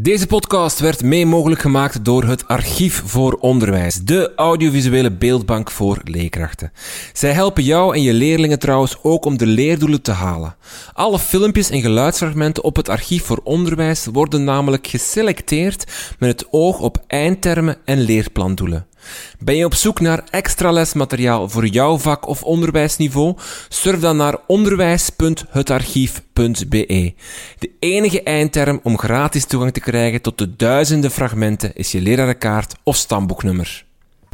Deze podcast werd mee mogelijk gemaakt door het Archief voor Onderwijs, de audiovisuele beeldbank voor leerkrachten. Zij helpen jou en je leerlingen trouwens ook om de leerdoelen te halen. Alle filmpjes en geluidsfragmenten op het Archief voor Onderwijs worden namelijk geselecteerd met het oog op eindtermen en leerplandoelen. Ben je op zoek naar extra lesmateriaal voor jouw vak of onderwijsniveau? Surf dan naar onderwijs.hetarchief.be. De enige eindterm om gratis toegang te krijgen tot de duizenden fragmenten is je lerarenkaart of stamboeknummer.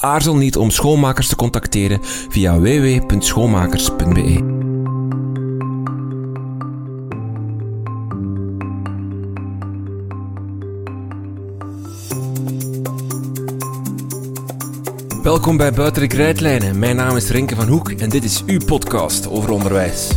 Aarzel niet om schoonmakers te contacteren via www.schoonmakers.be. Welkom bij Buiten de Krijtlijnen. Mijn naam is Renke van Hoek en dit is uw podcast over onderwijs.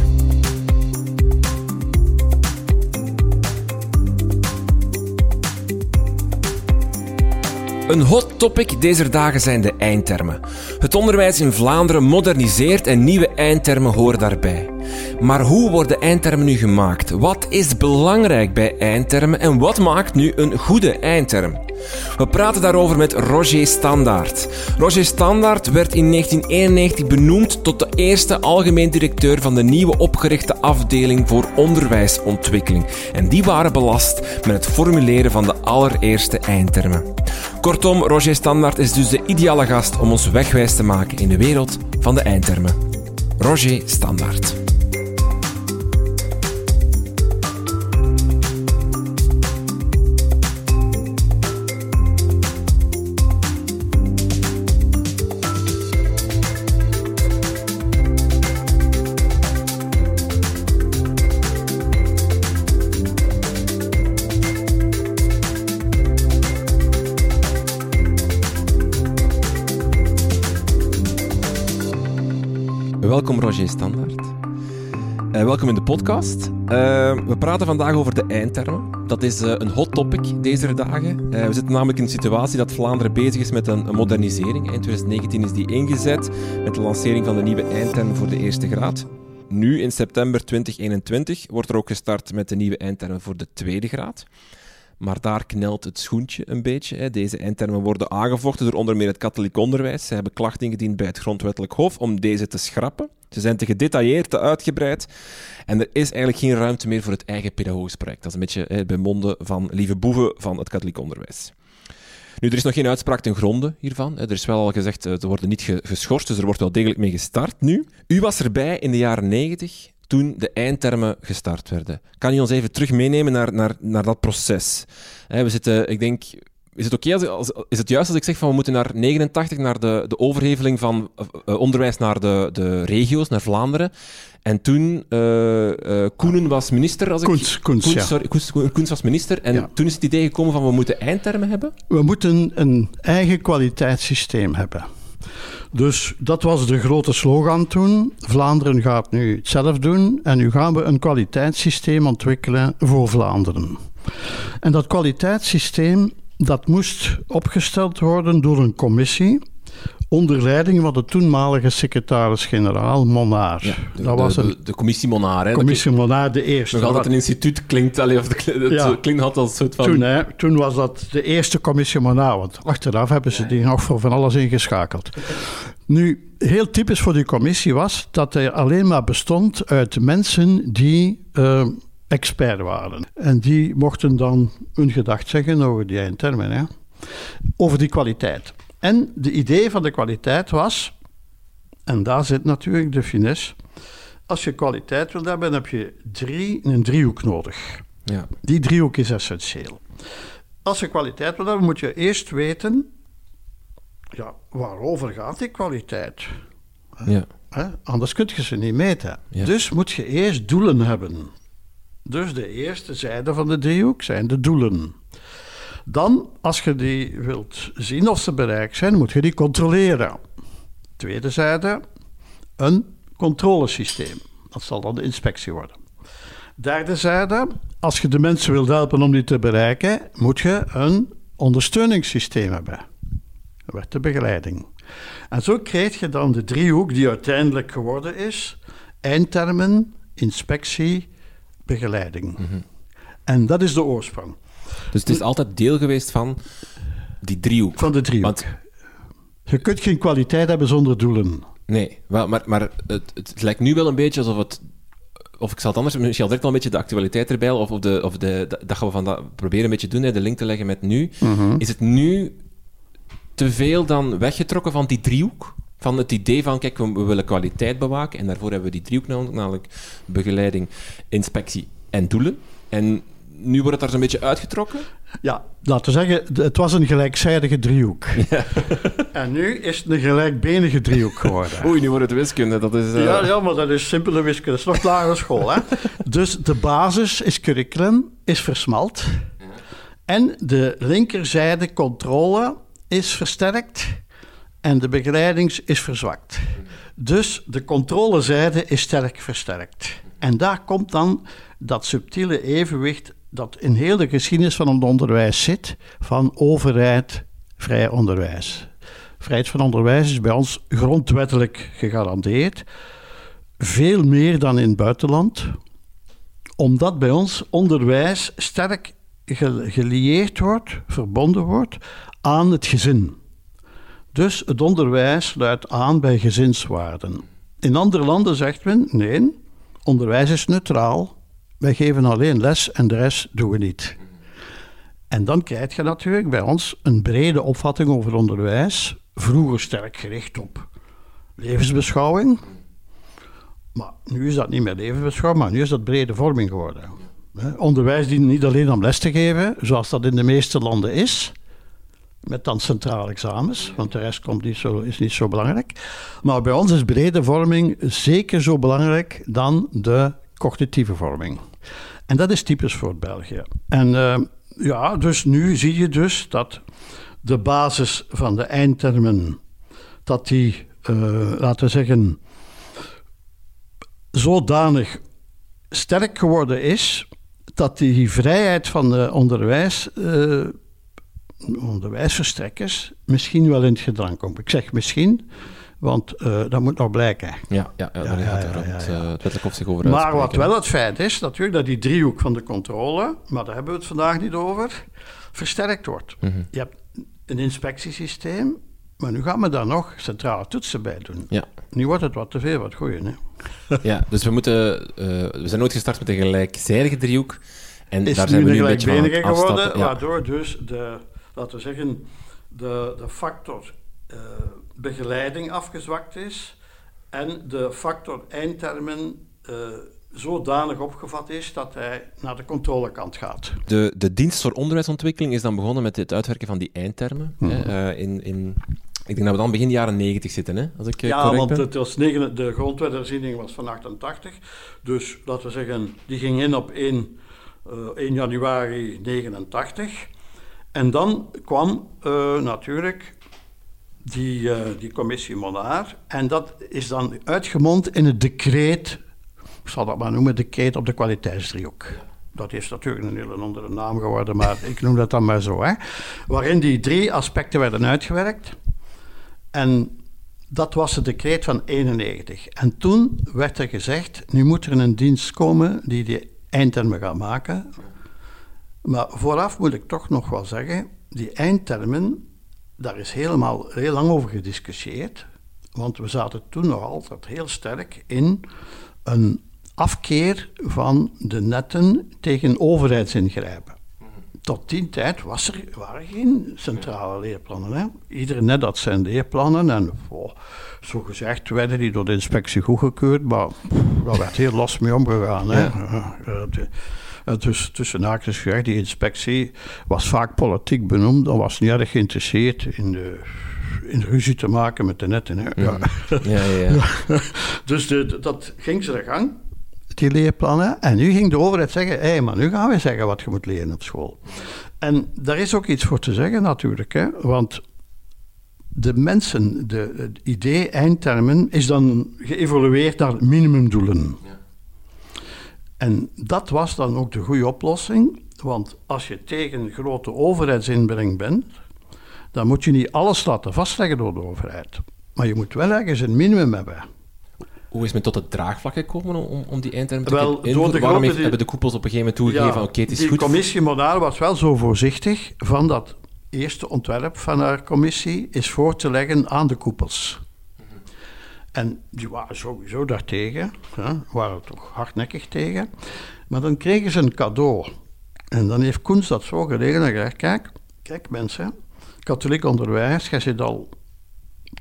Een hot topic deze dagen zijn de eindtermen. Het onderwijs in Vlaanderen moderniseert en nieuwe eindtermen horen daarbij. Maar hoe worden eindtermen nu gemaakt? Wat is belangrijk bij eindtermen en wat maakt nu een goede eindterm? We praten daarover met Roger Standaard. Roger Standaard werd in 1991 benoemd tot de eerste algemeen directeur van de nieuwe opgerichte afdeling voor onderwijsontwikkeling. En die waren belast met het formuleren van de allereerste eindtermen. Kortom, Roger Standaard is dus de ideale gast om ons wegwijs te maken in de wereld van de eindtermen. Roger Standaard. Roger Standaard. Uh, welkom in de podcast. Uh, we praten vandaag over de eindtermen. Dat is uh, een hot topic deze dagen. we zitten namelijk in een situatie dat Vlaanderen bezig is met een, een, modernisering. In 2019 is die ingezet met de lancering van de nieuwe eindtermen voor de eerste graad. Nu, in september 2021, wordt er ook gestart met de nieuwe eindtermen voor de tweede graad. Maar daar knelt het schoentje een beetje. Deze eindtermen worden aangevochten door onder meer het katholiek onderwijs. Ze hebben klachten ingediend bij het Grondwettelijk Hof om deze te schrappen. Ze zijn te gedetailleerd, te uitgebreid. En er is eigenlijk geen ruimte meer voor het eigen pedagogisch project. Dat is een beetje hè, bij monden van lieve boeven van het katholiek onderwijs. Nu, er is nog geen uitspraak ten gronde hiervan. Er is wel al gezegd, ze worden niet geschorst, dus er wordt wel degelijk mee gestart nu. U was erbij in de jaren 90 toen de eindtermen gestart werden. Kan je ons even terug meenemen naar, naar, naar dat proces? we zitten, ik denk, is het oké als, is het juist als ik zeg van we moeten naar 89, naar de, de overheveling van uh, onderwijs naar de, de regio's, naar Vlaanderen. En toen, uh, uh, Koenen was minister. Als ik, Koens, Koens, Koens, ja. sorry, Koens, Koens, was minister. En ja. toen is het idee gekomen van we moeten eindtermen hebben. We moeten een eigen kwaliteitssysteem hebben. Dus dat was de grote slogan toen. Vlaanderen gaat nu het zelf doen en nu gaan we een kwaliteitssysteem ontwikkelen voor Vlaanderen. En dat kwaliteitssysteem dat moest opgesteld worden door een commissie onder leiding van de toenmalige secretaris-generaal Monaar. Ja, de, dat was een, de, commissie Monaar. Hè? Commissie Monaar, de eerste. Nog altijd een instituut klinkt, allee, of de, ja, klinkt altijd als een soort van... Toen, hè, toen was dat de eerste commissie Monaar, want achteraf hebben ze die nog voor van alles ingeschakeld. Nu, heel typisch voor die commissie was dat hij alleen maar bestond uit mensen die... Uh, expert waren. En die mochten dan hun gedacht zeggen over die eindtermen, hè? over die kwaliteit. En de idee van de kwaliteit was, en daar zit natuurlijk de finesse, als je kwaliteit wil hebben, dan heb je drie, een driehoek nodig. Ja. Die driehoek is essentieel. Als je kwaliteit wil hebben, moet je eerst weten, ja, waarover gaat die kwaliteit? Ja. Anders kun je ze niet meten. Dus moet je eerst doelen hebben. Dus de eerste zijde van de driehoek zijn de doelen. Dan, als je die wilt zien of ze bereikt zijn, moet je die controleren. Tweede zijde, een controlesysteem. Dat zal dan de inspectie worden. Derde zijde, als je de mensen wilt helpen om die te bereiken, moet je een ondersteuningssysteem hebben. Dat werd de begeleiding. En zo krijg je dan de driehoek die uiteindelijk geworden is: eindtermen, inspectie, begeleiding. En dat is de oorsprong. Dus het is altijd deel geweest van die driehoek. Van de driehoek. Want Je kunt geen kwaliteit hebben zonder doelen. Nee, maar, maar het, het lijkt nu wel een beetje alsof het... Of ik zal het anders... Misschien al direct wel een beetje de actualiteit erbij, of, of, de, of de, dat gaan we vandaag proberen een beetje doen, hè, de link te leggen met nu. Is het nu te veel dan weggetrokken van die driehoek? Van het idee van, kijk, we, we willen kwaliteit bewaken en daarvoor hebben we die driehoek nodig, namelijk begeleiding, inspectie en doelen. En nu wordt het daar zo'n beetje uitgetrokken? Ja, laten we zeggen, het was een gelijkzijdige driehoek. En nu is het een gelijkbenige driehoek geworden. Oei, nu wordt het wiskunde, dat is... eh, Ja, ja, maar dat is simpele wiskunde. Dat is nog lagere school. Hè? Dus de basis is curriculum, is versmalt. En de linkerzijde controle is versterkt. En de begeleidings is verzwakt. Dus de controlezijde is sterk versterkt. En daar komt dan dat subtiele evenwicht dat in heel de geschiedenis van het onderwijs zit, van overheid, vrij onderwijs. Vrijheid van onderwijs is bij ons grondwettelijk gegarandeerd. Veel meer dan in het buitenland, omdat bij ons onderwijs sterk ge- gelieerd wordt, verbonden wordt aan het gezin. Dus het onderwijs sluit aan bij gezinswaarden. In andere landen zegt men: nee, onderwijs is neutraal. Wij geven alleen les en de rest doen we niet. En dan krijg je natuurlijk bij ons een brede opvatting over onderwijs. Vroeger sterk gericht op levensbeschouwing. Maar nu is dat niet meer levensbeschouwing, maar nu is dat brede vorming geworden. Onderwijs dient niet alleen om les te geven, zoals dat in de meeste landen is. Met dan centrale examens, want de rest komt niet zo, is niet zo belangrijk. Maar bij ons is brede vorming zeker zo belangrijk dan de cognitieve vorming. En dat is typisch voor België. En eh, ja, dus nu zie je dus dat de basis van de eindtermen, dat die, eh, laten we zeggen, zodanig sterk geworden is, dat die vrijheid van de onderwijs, eh, onderwijsverstrekkers misschien wel in het gedrang komt. Ik zeg misschien, want eh, dat moet nog blijken. Ja, ja, ja, daar gaat ja, het, eh, het wettelijk hof zich over Maar wat wel het feit is, natuurlijk dat die driehoek van de controle, maar daar hebben we het vandaag niet over, versterkt wordt. Mhm. Je hebt een inspectiesysteem, maar nu gaan we daar nog centrale toetsen bij doen. Ja. Nu wordt het wat te veel, wat goeie, hè? Ja, dus we moeten... eh, we zijn nooit gestart met een gelijkzijdige driehoek. En is daar zijn we nu een beetje van het geworden, waardoor dus de, laten we zeggen, de, de factor eh, begeleiding afgezwakt is en de factor eindtermen eh, zodanig opgevat is dat hij naar de controlekant gaat. De, de dienst voor onderwijsontwikkeling is dan begonnen met het uitwerken van die eindtermen. Hè, eh, in, in, ik denk dat we dan begin jaren 90 zitten, hè, als ik Ja, want ben. het was negen, de grondwetherziening was van 88. Dus laten we zeggen, die ging in op 1, eh, 1 januari 89. En dan kwam eh, natuurlijk die, eh, die commissie Monaar. En dat is dan uitgemond in het decreet, ik zal dat maar noemen, decreet op de kwaliteitsdriehoek. Dat is natuurlijk een hele andere naam geworden, maar ik noem dat dan maar zo. Hè. Waarin die drie aspecten werden uitgewerkt. En dat was het decreet van 91. En toen werd er gezegd, nu moet er een dienst komen die die eindtermen gaat maken. Maar vooraf moet ik toch nog wel zeggen, die eindtermen, daar is helemaal heel lang over gediscussieerd. Want we zaten toen nog altijd heel sterk in een afkeer van de netten tegen overheidsingrijpen. Tot die tijd was er, waren geen centrale leerplannen. Hè. Iedere net had zijn leerplannen en oh, zo gezegd werden die door de inspectie goedgekeurd, maar pff, daar werd heel los mee omgegaan. Hè. Ja. Eh, de- dus tussen haakjes gezegd, die inspectie was vaak politiek benoemd, dan was niet erg geïnteresseerd in, de, in ruzie te maken met de netten. Hè. Ja. Ja, ja, ja. Dus de, dat ging zijn gang, die leerplannen. En nu ging de overheid zeggen, hé, maar nu gaan we zeggen wat je moet leren op school. En daar is ook iets voor te zeggen natuurlijk, hè? want de mensen, de, het idee eindtermen is dan geëvolueerd naar minimumdoelen. Ja. En dat was dan ook de goede oplossing, want als je tegen grote overheidsinbreng bent, dan moet je niet alles laten vastleggen door de overheid. Maar je moet wel ergens een minimum hebben. Hoe is men tot het draagvlak gekomen om, om die eindtermen te wel, door de Waarom heeft, hebben de koepels op een gegeven moment toegegeven van oké, het is goed? De commissie Monaal was wel zo voorzichtig van dat eerste ontwerp van haar commissie is voor te leggen aan de koepels. En die waren sowieso daartegen, hè, waren toch hardnekkig tegen. Maar dan kregen ze een cadeau. En dan heeft Koens dat zo gelegen en gezegd, kijk, kijk mensen, katholiek onderwijs, jij zit al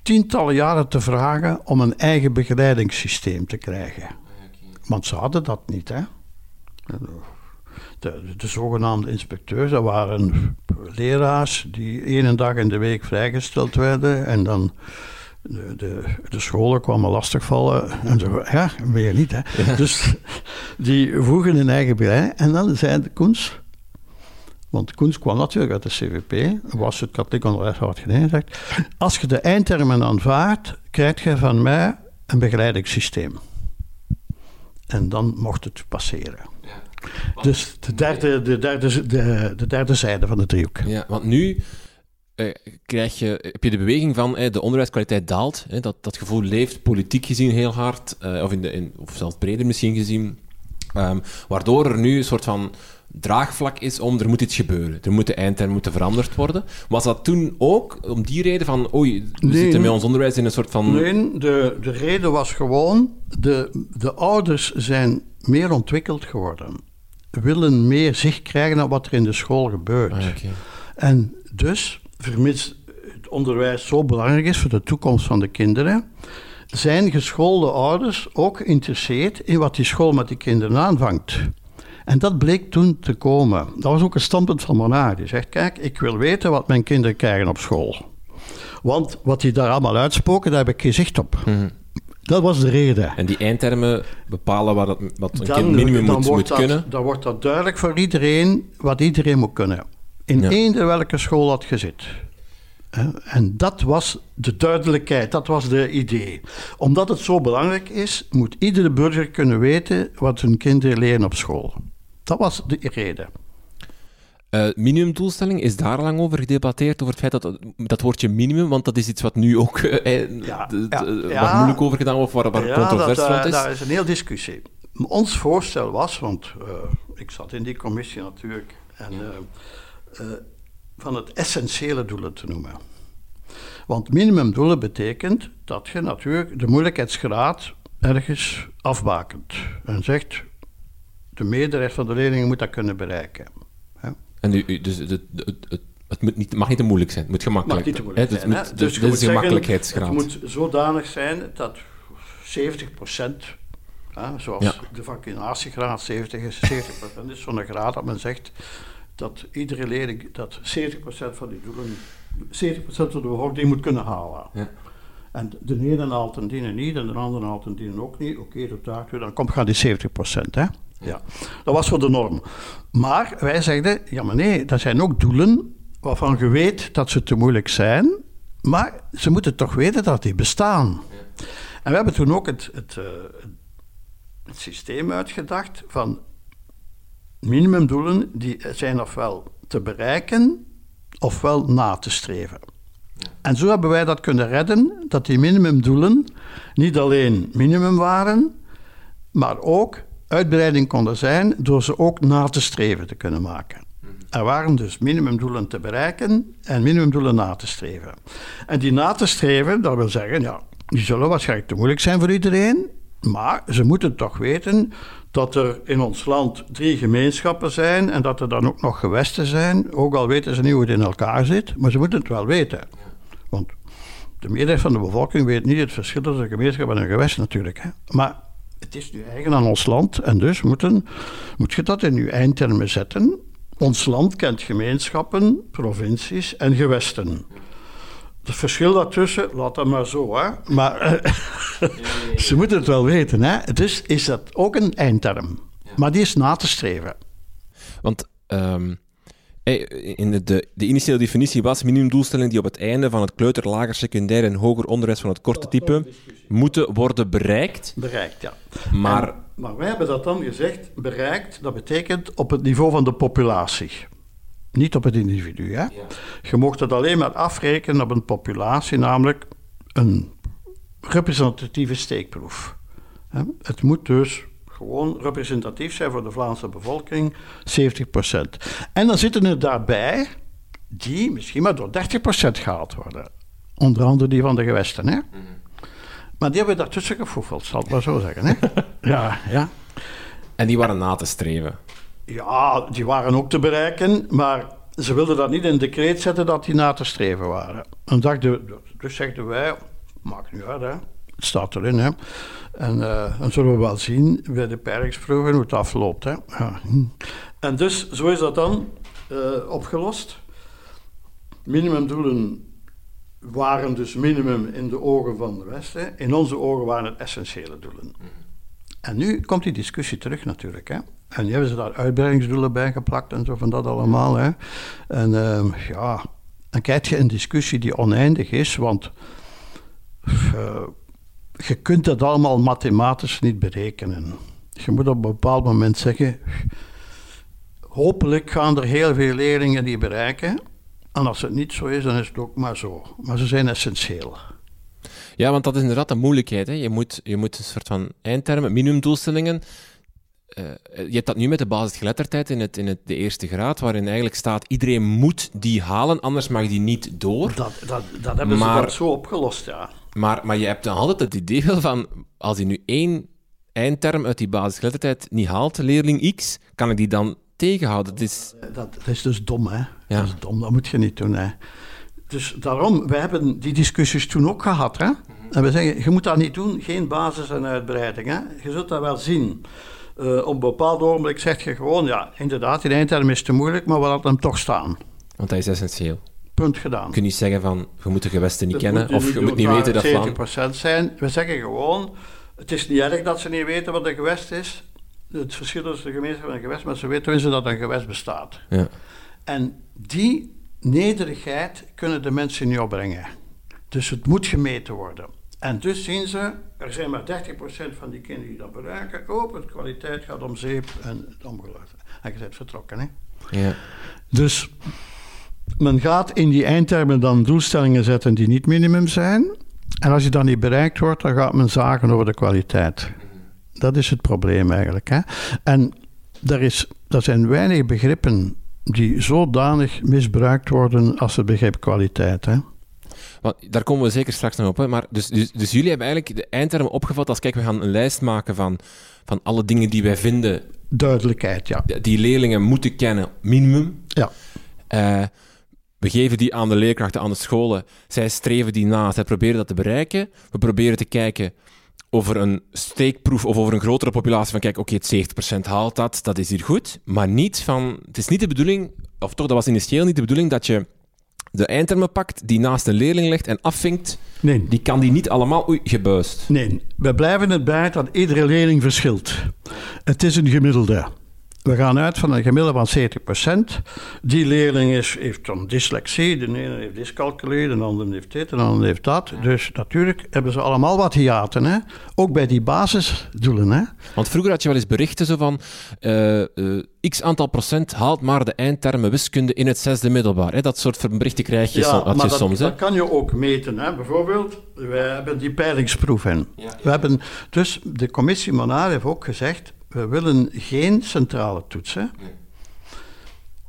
tientallen jaren te vragen om een eigen begeleidingssysteem te krijgen. Want ze hadden dat niet, hè. De, de, zogenaamde inspecteurs, dat waren leraars die één dag in de week vrijgesteld werden en dan de, de, de scholen kwamen lastigvallen en zo. Ja, weer niet, hè. Dus die vroegen een eigen beleid en dan zei de Koens, want Koens kwam natuurlijk uit de CVP, was het katholiek onderwijs hard gezegd. Als je de eindtermen aanvaardt, krijg je van mij een begeleidingssysteem. En dan mocht het passeren. Ja. Dus de derde, de, derde, de, de derde zijde van de driehoek. Ja, want nu eh, krijg je, heb je de beweging van eh, de onderwijskwaliteit daalt. Eh, dat, dat gevoel leeft politiek gezien heel hard, eh, of, in de, in, of zelfs breder misschien gezien. Um, waardoor er nu een soort van draagvlak is om er moet iets gebeuren. Er moeten eindtermen moeten veranderd worden. Was dat toen ook om die reden van oei, we zitten met ons onderwijs in een soort van... Nee, de, de reden was gewoon de, de ouders zijn meer ontwikkeld geworden. Willen meer zicht krijgen naar wat er in de school gebeurt. Ah, En dus, vermits het onderwijs zo belangrijk is voor de toekomst van de kinderen, zijn geschoolde ouders ook geïnteresseerd in wat die school met die kinderen aanvangt. En dat bleek toen te komen. Dat was ook een standpunt van Monaar. Die zegt, kijk, ik wil weten wat mijn kinderen krijgen op school. Want wat die daar allemaal uitspoken, daar heb ik geen zicht op. Mhm. Dat was de reden. En die eindtermen bepalen wat, het, wat een kind minimum moet, moet kunnen? Dan wordt dat duidelijk voor iedereen wat iedereen moet kunnen. In ja. eender welke school dat je zit. En dat was de duidelijkheid, dat was de idee. Omdat het zo belangrijk is, moet iedere burger kunnen weten wat hun kinderen leren op school. Dat was de reden. Uh, minimumdoelstelling, is daar lang over gedebatteerd, over het feit dat dat woordje minimum, want dat is iets wat nu ook uh, ja, ja, moeilijk over gedaan wordt, waar, waar controversie rond is. daar is een heel discussie. Ons voorstel was, want ik zat in die commissie natuurlijk, en, van het essentiële doelen te noemen. Want minimumdoelen betekent dat je natuurlijk de moeilijkheidsgraad ergens afbakent en zegt de meerderheid van de leerlingen moet dat kunnen bereiken. En u, dus het, het, het, moet niet, mag niet te moeilijk zijn, het moet gemakkelijk zijn. Het moet te moeilijk zijn. Dus, dus, is gemakkelijkheidsgraad. Het moet zodanig zijn dat 70 procent, zoals de vaccinatiegraad 70 is, 70 procent is zo'n graad dat men zegt dat iedere leerling, dat 70 procent van die doelen, 70 procent van de bevolking moet kunnen halen. Ja. En de ene haalt en die niet, en de andere haalt en die ook niet. Oké, okay, tot dan komt gaat die 70 procent, hè. Ja, dat was voor de norm. Maar wij zeiden, ja maar nee, dat zijn ook doelen waarvan je weet dat ze te moeilijk zijn, maar ze moeten toch weten dat die bestaan. En we hebben toen ook het, het, uh, het systeem uitgedacht van minimumdoelen die zijn ofwel te bereiken ofwel na te streven. En zo hebben wij dat kunnen redden, dat die minimumdoelen niet alleen minimum waren, maar ook uitbreiding konden zijn door ze ook na te streven te kunnen maken. Er waren dus minimumdoelen te bereiken en minimumdoelen na te streven. En die na te streven, dat wil zeggen, ja, die zullen waarschijnlijk te moeilijk zijn voor iedereen, maar ze moeten toch weten dat er in ons land drie gemeenschappen zijn en dat er dan ook nog gewesten zijn. Ook al weten ze niet hoe het in elkaar zit, maar ze moeten het wel weten. Want de meerderheid van de bevolking weet niet het verschil tussen een gemeenschap en een gewest natuurlijk. Hè. Maar het is nu eigen aan ons land en dus moeten, moet je dat in je eindtermen zetten. Ons land kent gemeenschappen, provincies en gewesten. Het verschil daartussen, laat dat maar zo, hè. Maar eh, ze moeten het wel weten, hè. Dus is dat ook een eindterm. Maar die is na te streven. Want um, in de, de, de, initiële definitie was minimumdoelstellingen die op het einde van het kleuter, lager, secundair en hoger onderwijs van het korte type moeten worden bereikt. Bereikt, ja. Maar, maar wij hebben dat dan gezegd, bereikt, dat betekent op het niveau van de populatie. Niet op het individu. Hè? Je mocht het alleen maar afrekenen op een populatie, namelijk een representatieve steekproef. Het moet dus gewoon representatief zijn voor de Vlaamse bevolking, 70%. En dan zitten er daarbij die misschien maar door 30% gehaald worden. Onder andere die van de gewesten. Hè? Mhm. Maar die hebben we daartussen gefoefeld, zal ik maar zo zeggen. Hè? ja, ja. En die waren na te streven? Ja, die waren ook te bereiken, maar ze wilden dat niet in de decreet zetten dat die na te streven waren. En dachten, dus zegden wij, maakt niet uit, hè. het staat erin. Hè. En uh, dan zullen we wel zien bij de pijlingsproeven hoe het afloopt. Hè. Ja. En dus, zo is dat dan uh, opgelost. Minimumdoelen waren dus minimum in de ogen van de Westen. In onze ogen waren het essentiële doelen. En nu komt die discussie terug natuurlijk. Hè. En nu hebben ze daar uitbreidingsdoelen bij geplakt en zo van dat allemaal. Hè. En uh, ja, dan krijg je een discussie die oneindig is, want uh, je kunt dat allemaal mathematisch niet berekenen. Je moet op een bepaald moment zeggen, hopelijk gaan er heel veel leerlingen die bereiken. En als het niet zo is, dan is het ook maar zo. Maar ze zijn essentieel. Ja, want dat is inderdaad een moeilijkheid. Hè. Je, moet, je moet een soort van eindtermen, minimumdoelstellingen. Uh, je hebt dat nu met de basisgeletterdheid in, het, in het, de eerste graad, waarin eigenlijk staat iedereen moet die halen, anders mag die niet door. Dat, dat, dat hebben maar, ze dat zo opgelost, ja. Maar, maar je hebt dan altijd het idee van, als hij nu één eindterm uit die basisgeletterdheid niet haalt, leerling X, kan ik die dan tegenhouden? Dat is, dat, dat is dus dom, hè. Ja. Dat is dom, dat moet je niet doen, hè. Dus daarom, we hebben die discussies toen ook gehad, hè. En we zeggen, je moet dat niet doen, geen basis en uitbreiding, hè. Je zult dat wel zien. Uh, op een bepaald ogenblik zeg je gewoon, ja, inderdaad, die eindterm is te moeilijk, maar we laten hem toch staan. Want hij is essentieel. Punt gedaan. Je kunt niet zeggen van, je moet de gewesten niet kennen, of je moet niet weten dat van... 70% zijn. We zeggen gewoon, het is niet erg dat ze niet weten wat een gewest is. Het verschil tussen de gemeenschap en een gewest, maar ze weten tenminste dat een gewest bestaat. Ja. En die nederigheid kunnen de mensen niet opbrengen. Dus het moet gemeten worden. En dus zien ze, er zijn maar 30% van die kinderen die dat bereiken. Oh, de kwaliteit gaat om zeep en het omgeluid. En je bent vertrokken, hè? Ja. Dus men gaat in die eindtermen dan doelstellingen zetten die niet minimum zijn. En als die dan niet bereikt wordt, dan gaat men zagen over de kwaliteit. Dat is het probleem eigenlijk. Hè? En er, is, er zijn weinig begrippen die zodanig misbruikt worden als het begrip kwaliteit. Hè? Want daar komen we zeker straks nog op. Hè. Maar dus, dus, dus, jullie hebben eigenlijk de eindtermen opgevat als, kijk, we gaan een lijst maken van, van alle dingen die wij vinden... Duidelijkheid, ja. Die leerlingen moeten kennen, minimum. Ja. Uh, we geven die aan de leerkrachten, aan de scholen. Zij streven die na, zij proberen dat te bereiken. We proberen te kijken over een steekproef of over een grotere populatie van kijk, oké, het 70% haalt dat, dat is hier goed. Maar niet van, het is niet de bedoeling, of toch, dat was initieel niet de bedoeling dat je de eindtermen pakt, die naast een leerling legt en afvinkt, nee. die kan die niet allemaal... Oei, gebuist. Nee, we blijven het bij dat iedere leerling verschilt. Het is een gemiddelde. We gaan uit van een gemiddelde van 70%. Die leerling is, heeft dan dyslexie, de ene heeft dyscalculie, de andere heeft dit, de andere heeft dat. Dus natuurlijk hebben ze allemaal wat hiaten. Hè? Ook bij die basisdoelen. Hè? Want vroeger had je wel eens berichten zo van uh, uh, x aantal procent haalt maar de eindtermen wiskunde in het zesde middelbaar. Hè? Dat soort berichten krijg je, ja, maar je dat, soms. dat kan je ook meten. Hè? Bijvoorbeeld, we hebben die peilingsproef in. We hebben, dus de commissie Monaar heeft ook gezegd we willen geen centrale toetsen.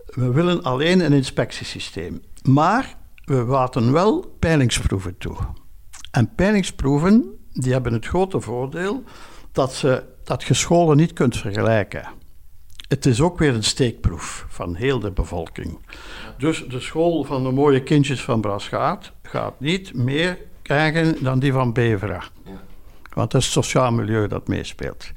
We willen alleen een inspectiesysteem. Maar we laten wel peilingsproeven toe. En peilingsproeven die hebben het grote voordeel dat, ze, dat je scholen niet kunt vergelijken. Het is ook weer een steekproef van heel de bevolking. Dus de school van de mooie kindjes van Brasgaat gaat niet meer krijgen dan die van Bevera. Want het is het sociaal milieu dat meespeelt.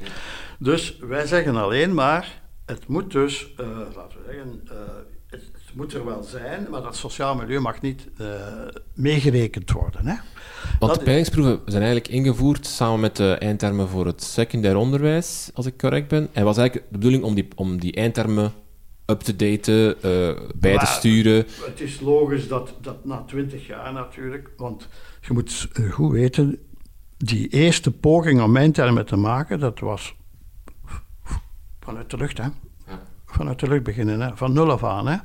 Dus wij zeggen alleen maar, het moet dus, uh, laten we zeggen, uh, het, het, moet er wel zijn, maar dat sociaal milieu mag niet uh, meegerekend worden. Hè? Want de peilingsproeven zijn eigenlijk ingevoerd samen met de eindtermen voor het secundair onderwijs, als ik correct ben. En was eigenlijk de bedoeling om die, om die eindtermen up-to-date uh, bij te sturen. Het is logisch dat, dat na twintig jaar natuurlijk, want je moet goed weten, die eerste poging om termen te maken, dat was vanuit de lucht, hè. Vanuit de lucht beginnen, hè? van nul af aan. Hè?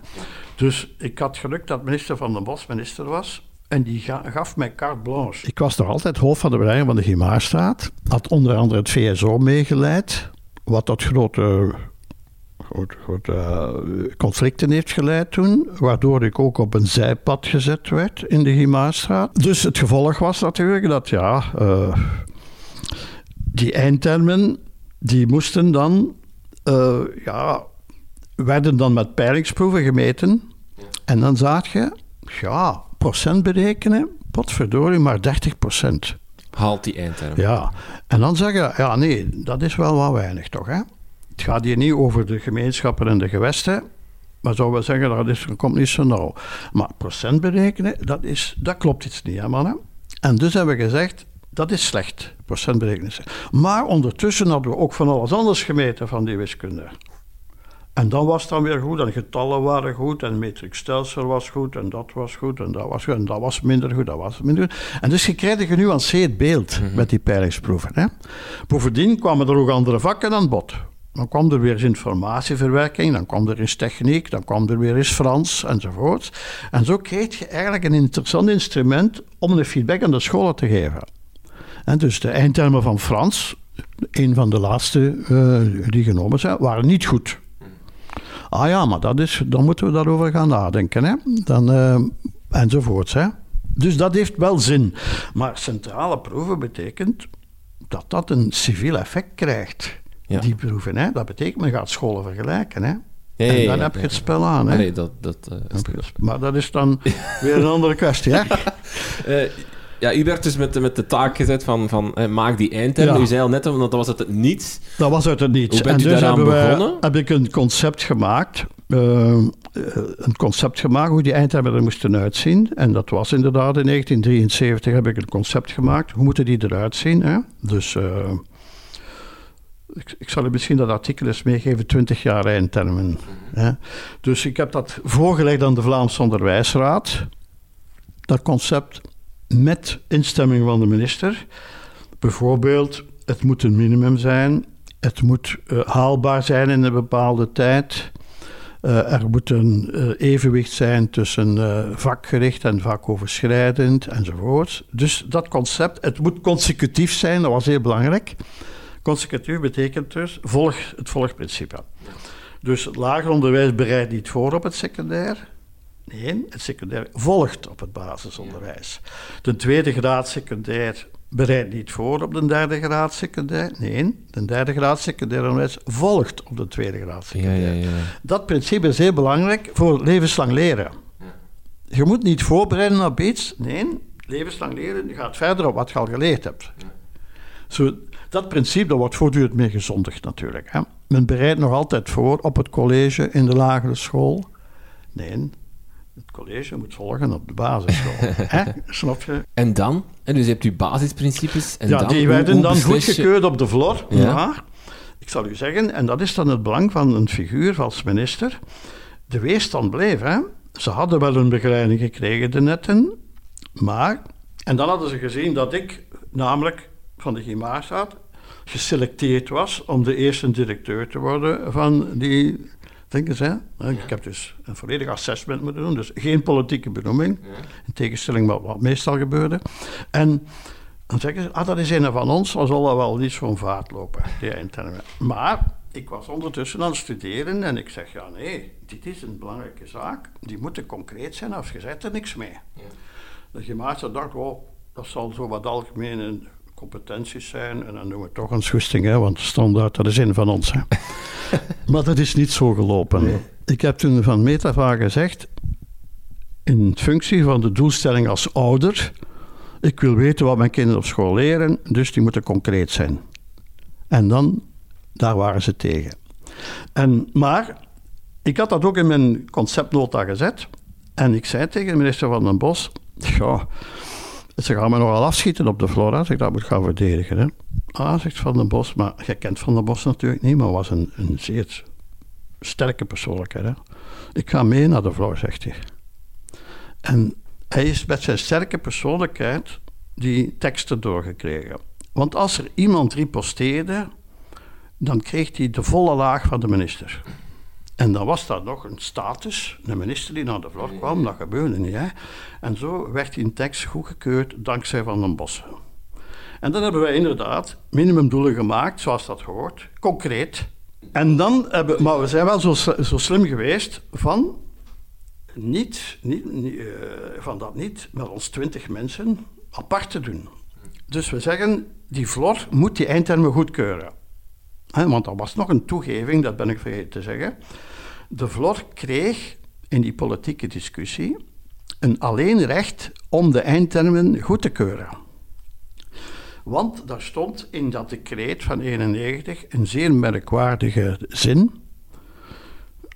Dus ik had geluk dat minister Van den Bos minister was. En die gaf mij carte blanche. Ik was nog altijd hoofd van de bedrijf van de Gimaarstraat. Had onder andere het VSO meegeleid. Wat tot grote, grote, uh, conflicten heeft geleid toen. Waardoor ik ook op een zijpad gezet werd in de Gimaarstraat. Dus het gevolg was natuurlijk dat ja... Uh, die eindtermen, die moesten dan... Uh, ja, werden dan met peilingsproeven gemeten. En dan zag je, ja, procent berekenen, potverdorie, maar 30 procent. Haalt die eindterm. Ja, en dan zeggen, ja nee, dat is wel wat weinig toch, hè. Het gaat hier niet over de gemeenschappen en de gewesten, maar zou wel zeggen, dat, is, dat komt niet zo nauw. Maar procent berekenen, dat, is, dat klopt iets niet, hè mannen. En dus hebben we gezegd, dat is slecht, procent berekenen. Maar ondertussen hadden we ook van alles anders gemeten van die wiskunde. En dan was het dan weer goed, en getallen waren goed, en metricstelsel was goed, en dat was goed, en dat was goed, en dat was minder goed, dat was minder goed. En dus je krijgt een genuanceerd beeld mhm. met die peilingsproeven. Hè. Bovendien kwamen er ook andere vakken aan bod. Dan kwam er weer eens informatieverwerking, dan kwam er eens techniek, dan kwam er weer eens Frans enzovoort. En zo kreeg je eigenlijk een interessant instrument om de feedback aan de scholen te geven. En dus de eindtermen van Frans, een van de laatste uh, die genomen zijn, waren niet goed. Ah ja, maar dat is, dan moeten we daarover gaan nadenken. Hè? Dan, uh, enzovoorts. Hè? Dus dat heeft wel zin. Maar centrale proeven betekent dat dat een civiel effect krijgt. Die proeven. Hè? Dat betekent, men gaat scholen vergelijken. Hè? En dan heb je het spel aan. Hè? Nee, dat, dat, uh, maar dat is dan weer een andere kwestie. Hè? uh, Ja, u werd dus met, met de taak gezet van, van maak die eindterm. U zei al net, want dat was uit het niets. Dat was uit het niets. En dus daaraan begonnen? heb ik een concept gemaakt. Uh, een concept gemaakt hoe die eindtermen er moesten uitzien. En dat was inderdaad in 1973 heb ik een concept gemaakt. Hoe moeten die eruit zien? Hè? Dus... Uh, ik, ik, zal u misschien dat artikel eens meegeven, 20 jaar eindtermen. Hè. Dus ik heb dat voorgelegd aan de Vlaamse Onderwijsraad, dat concept met instemming van de minister. Bijvoorbeeld, het moet een minimum zijn, het moet uh, haalbaar zijn in een bepaalde tijd. Uh, er moet een uh, evenwicht zijn tussen vakgericht en vakoverschrijdend enzovoort. Dus dat concept, het moet consecutief zijn, dat was heel belangrijk. Consecutief betekent dus volg, het volgprincipe. Dus het lager onderwijs bereidt niet voor op het secundair. Nee, het secundair volgt op het basisonderwijs. De tweede graad secundair bereidt niet voor op de derde graad secundair. Nee, de derde graad secundair onderwijs volgt op de tweede graad secundair. Ja, ja, ja. Dat principe is heel belangrijk voor levenslang leren. Je moet niet voorbereiden op iets. Nee, levenslang leren gaat verder op wat je al geleerd hebt. Zo, dat principe dat wordt voortdurend meer gezondigd natuurlijk. Hè. Men bereidt nog altijd voor op het college, in de lagere school. Nee, college moet volgen op de basisschool. Snap je? En dan? En dus je hebt uw basisprincipes. En ja, dan, die werden dan goedgekeurd op de vlor. Ja. Maar, ik zal u zeggen, en dat is dan het belang van een figuur als minister. De weerstand bleef. Hè. Ze hadden wel een begeleiding gekregen, de netten. Maar, en dan hadden ze gezien dat ik, namelijk van de Gimaarstraat, geselecteerd was om de eerste directeur te worden van die denken ze. Ik heb dus een volledig assessment moeten doen, dus geen politieke benoeming, in tegenstelling met wat meestal gebeurde. En dan zeggen ze, ah, dat is een van ons, dan zal dat wel niet zo'n vaart lopen, die eindtermen. Maar ik was ondertussen aan het studeren en ik zeg, ja nee, dit is een belangrijke zaak, die moeten concreet zijn, als je zet er niks mee. Ja. De gemaakte dacht, oh, dat zal zo wat algemene competenties zijn. En dan doen we toch een schoesting, hè, want standaard, dat is een van ons. Hè. maar dat is niet zo gelopen. Ik heb toen van Metava gezegd, in functie van de doelstelling als ouder, ik wil weten wat mijn kinderen op school leren, dus die moeten concreet zijn. En dan, daar waren ze tegen. En, maar ik had dat ook in mijn conceptnota gezet. En ik zei tegen de minister van den Bos, ja, ze gaan me nogal afschieten op de flora als ik dat moet gaan verdedigen. Hè. Ah, zegt Van den Bos, maar jij kent Van den Bos natuurlijk niet, maar was een, een zeer sterke persoonlijkheid. Hè? Ik ga mee naar de vloer, zegt hij. En hij is met zijn sterke persoonlijkheid die teksten doorgekregen. Want als er iemand riposteerde, dan kreeg hij de volle laag van de minister. En dan was dat nog een status, een minister die naar de vlog kwam, dat gebeurde niet. Hè? En zo werd die tekst goedgekeurd dankzij Van den Bossen. En dan hebben wij inderdaad minimumdoelen gemaakt, zoals dat hoort, concreet. En dan hebben, maar we zijn wel zo, zo slim geweest van niet, niet, niet uh, van dat niet met ons twintig mensen apart te doen. Dus we zeggen, die Flor moet die eindtermen goedkeuren. Want er was nog een toegeving, dat ben ik vergeten te zeggen. De Vlor kreeg in die politieke discussie een alleenrecht om de eindtermen goed te keuren. Want daar stond in dat decreet van 91 een zeer merkwaardige zin.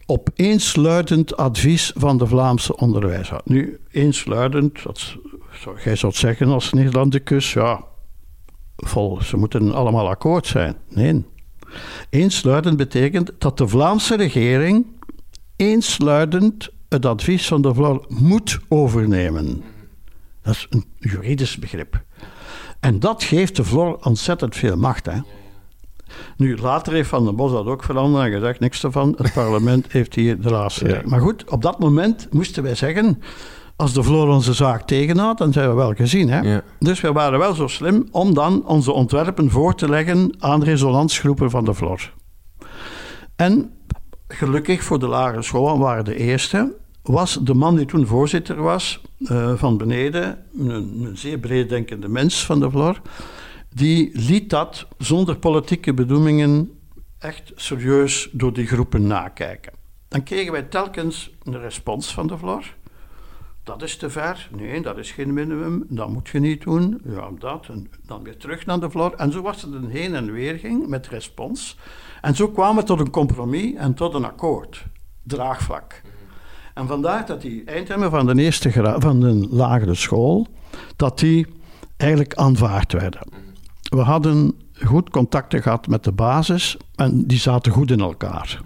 Op eensluidend advies van de Vlaamse onderwijzer. Nu, eensluidend, dat, jij zou zeggen als Nederlandicus, ja, vol, ze moeten allemaal akkoord zijn. Nee. Eensluidend betekent dat de Vlaamse regering eensluidend het advies van de Vlaam moet overnemen. Dat is een juridisch begrip. En dat geeft de Vlor ontzettend veel macht. Hè? Nu, later heeft Van den Bos dat ook veranderd en gezegd, niks ervan. Het parlement heeft hier de laatste. Ja. Maar goed, op dat moment moesten wij zeggen, als de Vloor onze zaak tegenhoudt, dan zijn we wel gezien. Hè? Ja. Dus we waren wel zo slim om dan onze ontwerpen voor te leggen aan resonantsgroepen van de Vloor. En gelukkig voor de lagere school, waren de eerste, was de man die toen voorzitter was uh, van beneden, een, een zeer breeddenkende mens van de Vlor, die liet dat zonder politieke bedoelingen echt serieus door die groepen nakijken. Dan kregen wij telkens een respons van de Vlor. Dat is te ver. Nee, dat is geen minimum. Dat moet je niet doen. Ja, dat. En dan weer terug naar de Vlor. En zo was het een heen en weer ging met respons. En zo kwamen we tot een compromis en tot een akkoord. Draagvlak. En vandaar dat die eindtermen van de eerste van de lagere school, dat die eigenlijk aanvaard werden. We hadden goed contacten gehad met de basis en die zaten goed in elkaar.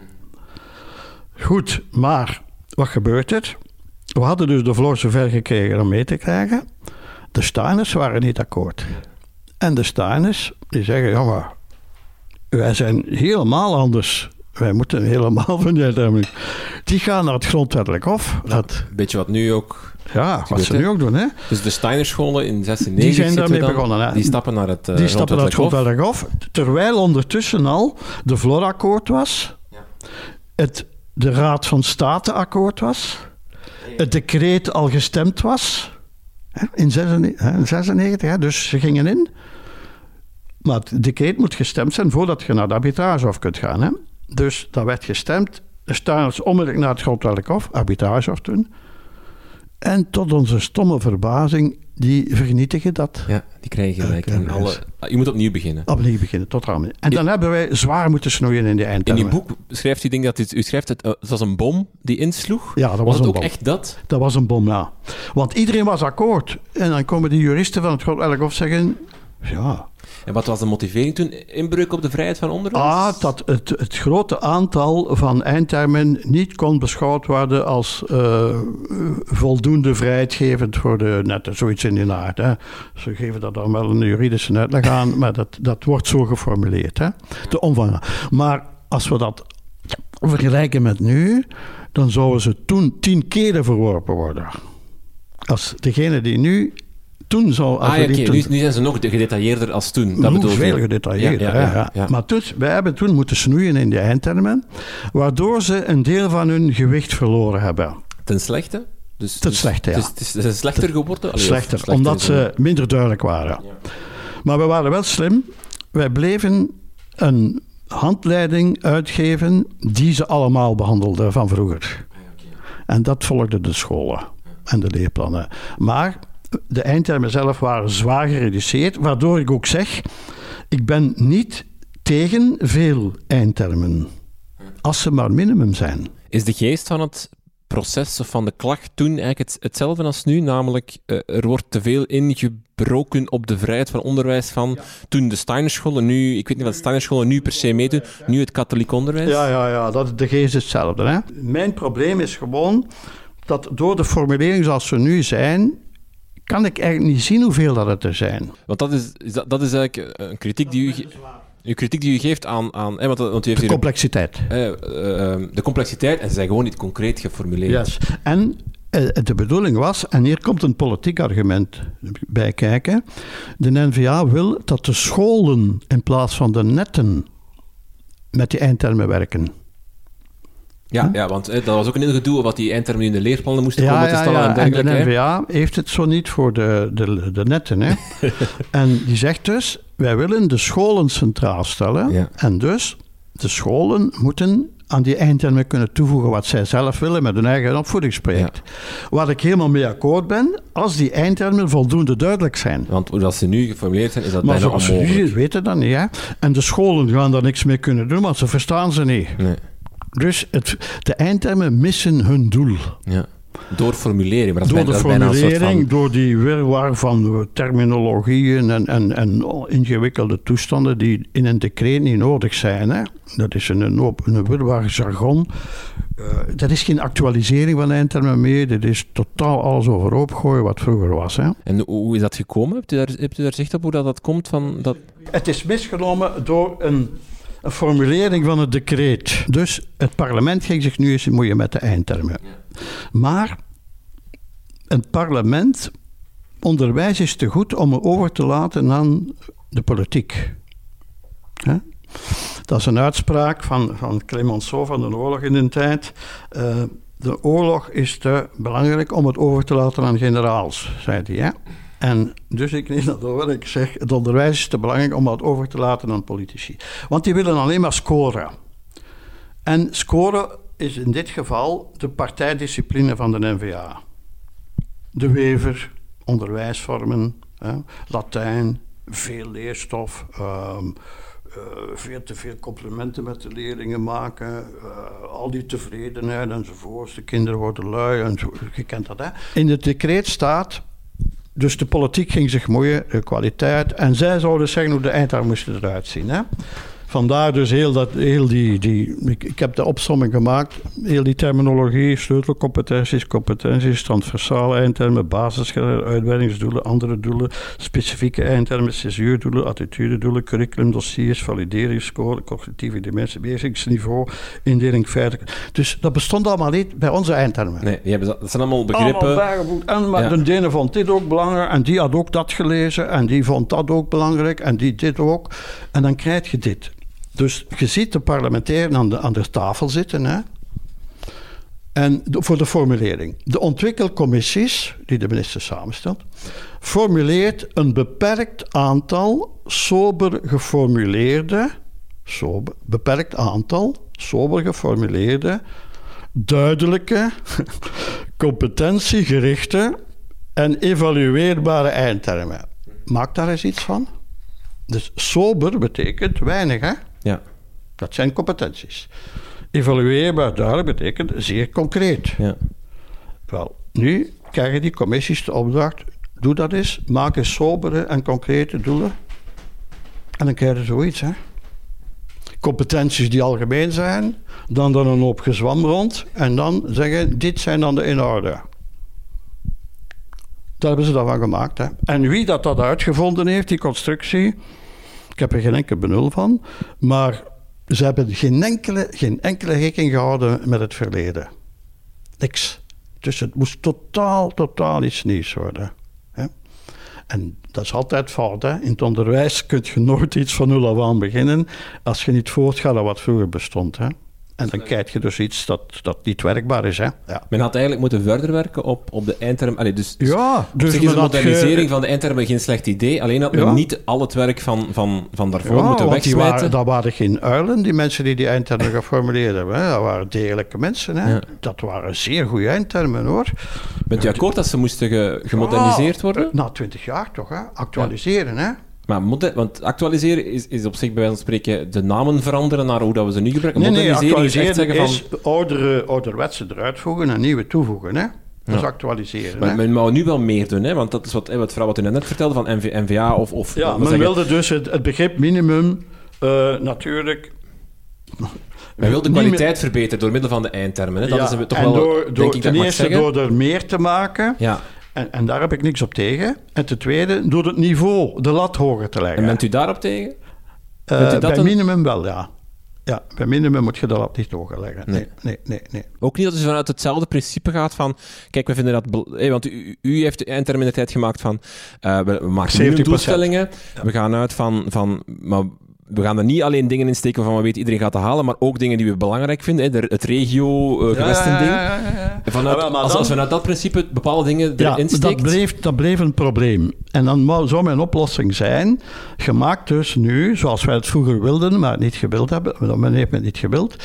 Goed, maar wat gebeurt er? We hadden dus de vloer zover gekregen om mee te krijgen. De Steiners waren niet akkoord. En de Steiners, die zeggen, ja maar, wij zijn helemaal anders. Wij moeten helemaal van die Die gaan naar het grondwettelijk hof. Dat, Beetje wat nu ook... Ja, wat ze nu ook doen. Hè? Dus de Steinerscholen in 96 die zijn daarmee begonnen. Hè? Die stappen naar het uh, Die stappen naar het grondwettelijk hof. Terwijl ondertussen al de Florakkoord was. Ja. Het, de Raad van State akkoord was. Het decreet al gestemd was. In 96, hè, dus ze gingen in. Maar het decreet moet gestemd zijn voordat je naar de arbitragehof kunt gaan. Hè? Dus dat werd gestemd. De staats onmiddellijk naar het grondwettelijk hof, arbitragehof toen. En tot onze stomme verbazing, die vernietigen dat. Ja, die krijgen gelijk. En alle, je moet opnieuw beginnen. Opnieuw beginnen, tot ramen. En dan hebben wij zwaar moeten snoeien in die eindtermen. In uw boek schrijft u, denk dat u, u schrijft het, uh, het was een bom die insloeg. Ja, dat was, was het ook bom. echt dat? Dat was een bom, ja. Want iedereen was akkoord. En dan komen die juristen van het hof zeggen... Ja, en wat was de motivering toen? Inbreuk op de vrijheid van onderwijs? Ah, dat het, het grote aantal van eindtermen niet kon beschouwd worden als uh, voldoende vrijheidgevend voor de netten. Zoiets in die aard. Hè. Ze geven daar dan wel een juridische uitleg aan, maar dat, dat wordt zo geformuleerd. Hè. De omvang. Maar als we dat vergelijken met nu, dan zouden ze toen tien keren verworpen worden. Als degene die nu toen zou... Ah, ja, okay. nu, nu, zijn ze nog gedetailleerder als toen. Dat bedoel veel gedetailleerder, ja, ja, ja, Maar toen, wij hebben toen moeten snoeien in die eindtermen, waardoor ze een deel van hun gewicht verloren hebben. Ten slechte? Dus, Ten dus, slechte, ja. Dus het is, het is slechter geworden? Allee, slechter, slechter, omdat ze minder duidelijk waren. Maar we waren wel slim. Wij bleven een handleiding uitgeven die ze allemaal behandelden van vroeger. En dat volgden de scholen en de leerplannen. Maar de eindtermen zelf waren zwaar gereduceerd, waardoor ik ook zeg, ik ben niet tegen veel eindtermen, als ze maar minimum zijn. Is de geest van het proces of van de klacht toen eigenlijk het, hetzelfde als nu, namelijk uh, er wordt te veel ingebroken op de vrijheid van onderwijs van toen de Steinerscholen, nu, ik weet niet wat de Steinerscholen nu per se meedoen, nu het katholiek onderwijs? Ja, ja, ja, dat, de geest is hetzelfde. Hè? Mijn probleem is gewoon dat door de formulering zoals ze nu zijn, kan ik eigenlijk niet zien hoeveel dat het er zijn. Want dat is, dat, dat is eigenlijk een kritiek die u... Kritiek die u geeft aan... aan want, want u heeft de complexiteit. uh, de complexiteit en ze zijn gewoon niet concreet geformuleerd. Yes. En uh, de bedoeling was, en hier komt een politiek argument bij kijken, de NVA wil dat de scholen in plaats van de netten met die eindtermen werken. Ja, ja, want dat was ook een heel gedoe wat die eindtermen in de leerplannen moesten ja, komen te stellen ja, en. En de NVA heeft het zo niet voor de, de, de netten. Hè. en die zegt dus, wij willen de scholen centraal stellen. En dus, de scholen moeten aan die eindtermen kunnen toevoegen wat zij zelf willen met hun eigen opvoedingsproject. Waar ik helemaal mee akkoord ben, als die eindtermen voldoende duidelijk zijn. Want hoe dat ze nu geformuleerd zijn, is dat maar bijna onmogelijk. Maar weten dat niet, hè. En de scholen gaan daar niks mee kunnen doen, want ze verstaan ze niet. Nee. Dus het, de eindtermen missen hun doel. Ja. Door formulering. Maar door de formulering, door die wirwar van terminologieën en, en, en ingewikkelde toestanden die in een decreet niet nodig zijn. Hè. Dat is een, een, een wirwar jargon. Uh, dat is geen actualisering van eindtermen meer. Dit is totaal alles overhoop gooien wat vroeger was. Hè. En hoe is dat gekomen? Hebt u daar, hebt u daar zicht op hoe dat, dat komt? Van dat... Het is misgenomen door een een formulering van het decreet. Dus het parlement ging zich nu eens bemoeien met de eindtermen. Maar een parlement, onderwijs is te goed om het over te laten aan de politiek. Dat is een uitspraak van, van Clemenceau van de oorlog in de tijd. Uh, de oorlog is te belangrijk om het over te laten aan generaals, zei hij. Hè? En dus ik neem dat over. Ik zeg, het onderwijs is te belangrijk om dat over te laten aan politici. Want die willen alleen maar scoren. En scoren is in dit geval de partijdiscipline van de NVA. De Wever, onderwijsvormen, hè, Latijn, veel leerstof, ehm, eh, veel te veel complimenten met de leerlingen maken, uh, al die tevredenheid enzovoort. De kinderen worden lui, en zo, je kent dat hè. In het decreet staat dus de politiek ging zich moeien, de kwaliteit. En zij zouden zeggen hoe de eindtaal moest eruit zien. Hè? Vandaar dus heel, dat, heel die, die ik, ik, heb de opsomming gemaakt, heel die terminologie, sleutelcompetenties, competenties, transversale eindtermen, basisschalen, uitbreidingsdoelen, andere doelen, specifieke eindtermen, censuurdoelen, attitudedoelen, curriculumdossiers, valideringsscore, cognitieve dimensie, beheersingsniveau, indeling feitelijk. Dus dat bestond allemaal niet bij onze eindtermen. Nee, die hebben, dat zijn allemaal begrippen. Allemaal en maar de ene vond dit ook belangrijk en die had ook dat gelezen en die vond dat ook belangrijk en die dit ook. En dan krijg je dit. Dus je ziet de parlementairen aan de, aan de tafel zitten. Hè? En voor de formulering. De ontwikkelcommissies, die de minister samenstelt, formuleert een beperkt aantal sober geformuleerde, sober, beperkt aantal sober geformuleerde, duidelijke, competentiegerichte en evalueerbare eindtermen. Maak daar eens iets van. Dus sober betekent weinig, hè? Ja. Dat zijn competenties. Evalueerbaar daar betekent zeer concreet. Ja. Wel, nu krijgen die commissies de opdracht: doe dat eens, maak eens sobere en concrete doelen. En dan krijg je zoiets, hè. Competenties die algemeen zijn, dan dan een hoop gezwam rond en dan zeggen: dit zijn dan de inhouden. Daar hebben ze dan van gemaakt. Hè. En wie dat, dat uitgevonden heeft, die constructie, ik heb er geen enkel benul van. Maar ze hebben geen enkele, geen enkele rekening gehouden met het verleden. Niks. Dus het moest totaal, totaal iets nieuws worden. Hè? En dat is altijd fout. Hè? In het onderwijs kun je nooit iets van nul af aan beginnen als je niet voortgaat aan wat vroeger bestond. Hè? En dan krijg je dus iets dat, dat niet werkbaar is. Hè? Ja. Men had eigenlijk moeten verder werken op, op de eindterm. Allee, dus, ja, dus de modernisering van de eindtermen geen slecht idee. Alleen had men niet al het werk van, van, van daarvoor ja, moeten wegsmijten. Waren, dat waren geen uilen, die mensen die die eindtermen geformuleerd hebben. Dat waren degelijke mensen. Hè? Dat waren zeer goede eindtermen hoor. Bent u akkoord dat ze moesten gemoderniseerd worden? Na twintig jaar toch, hè? actualiseren. Hè? Maar moet want actualiseren is, is op zich bij wijze van spreken de namen veranderen naar hoe dat we ze nu gebruiken. Nee, nee, Moderniseren is echt actualiseren zeggen van... oudere, ouderwetse eruit voegen en nieuwe toevoegen. Hè? Dat is actualiseren. Maar hè. men wou nu wel meer doen, hè? want dat is wat, wat vrouw wat u net vertelde van NV, NVA of... of Ja, men zeggen. wilde dus het, het begrip minimum eh, natuurlijk... Men wil de kwaliteit verbeteren door middel van de eindtermen. Hè? Dat ja, is toch en wel, door, denk door, ik, ten ik mag eerste door er meer te maken, Ja. En, en daar heb ik niks op tegen. En ten tweede, door het niveau, de lat hoger te leggen. En bent u daarop tegen? Eh, bent u dat bij een- minimum wel, ja. Ja, bij minimum moet je de lat niet hoger leggen. Nee. Nee, nee, nee. nee. Ook niet dat u vanuit hetzelfde principe gaat van... Kijk, we vinden dat... bel- hè, want u, u heeft de tijd gemaakt van... eh, we, maken 70%. doelstellingen. We gaan uit van... van maar we gaan er niet alleen dingen in steken waarvan we weten iedereen gaat het halen, maar ook dingen die we belangrijk vinden. Hè, de- het regio-gewesten-ding. Ja, ja, ja, ja. Vanuit, Ja, als, dan- als we vanuit dat principe bepaalde dingen Ja, erin dat steekt... bleef, dat bleef een probleem. En dan zou mijn oplossing zijn, gemaakt dus nu, zoals wij het vroeger wilden, maar het niet gewild hebben, want men heeft het niet gewild,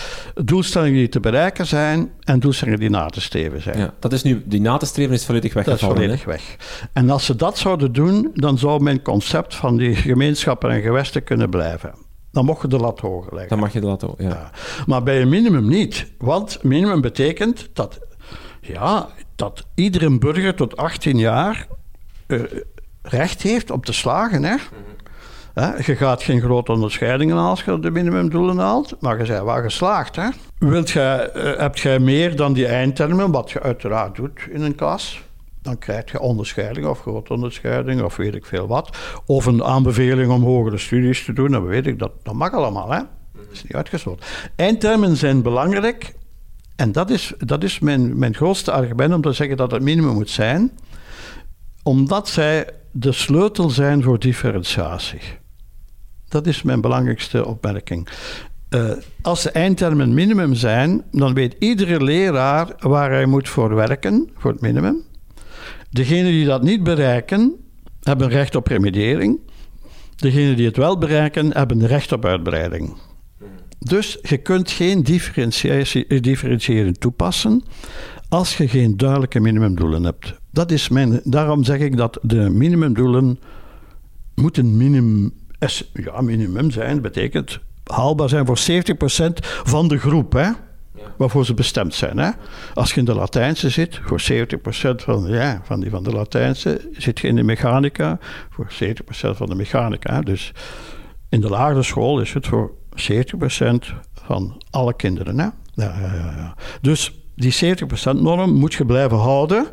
doelstellingen die te bereiken zijn en doelstellingen die na te streven zijn. Ja, dat is nu... Die na te streven is volledig Dat is weggevallen. volledig weg. En als ze dat zouden doen, dan zou mijn concept van die gemeenschappen en gewesten kunnen blijven. Dan mocht je de lat hoger leggen. Dan mag je dat ook, ja. Ja. Maar bij een minimum niet. Want minimum betekent dat, ja, dat iedere burger tot 18 jaar eh, recht heeft om te slagen. Hè? Je gaat geen grote onderscheidingen halen als je de minimumdoelen haalt, maar je bent wel geslaagd. Hè? Wilt jij, eh, hebt jij meer dan die eindtermen, wat je uiteraard doet in een klas, dan krijg je onderscheiding of grote onderscheiding of weet ik veel wat. Of een aanbeveling om hogere studies te doen, dan weet ik dat. Dat mag allemaal, hè? Dat is niet uitgesloten. Eindtermen zijn belangrijk en dat is, dat is mijn, mijn grootste argument om te zeggen dat het minimum moet zijn, omdat zij de sleutel zijn voor differentiatie. Dat is mijn belangrijkste opmerking. Eh, als de eindtermen minimum zijn, dan weet iedere leraar waar hij moet voor werken, voor het minimum. Degenen die dat niet bereiken, hebben recht op remediering. Degenen die het wel bereiken, hebben recht op uitbreiding. Dus je kunt geen eh, differentiëring toepassen als je geen duidelijke minimumdoelen hebt. Dat is mijn, daarom zeg ik dat de minimumdoelen moeten minimum, ja, minimum zijn. Dat betekent haalbaar zijn voor 70% van de groep. Hè? Waarvoor ze bestemd zijn. Hè? Als je in de Latijnse zit, voor 70% van, ja, van, die, van de Latijnse, zit je in de mechanica, voor 70% van de mechanica. Dus in de lagere school is het voor 70% van alle kinderen. Hè? Ja, ja, ja. Dus die 70% norm moet je blijven houden,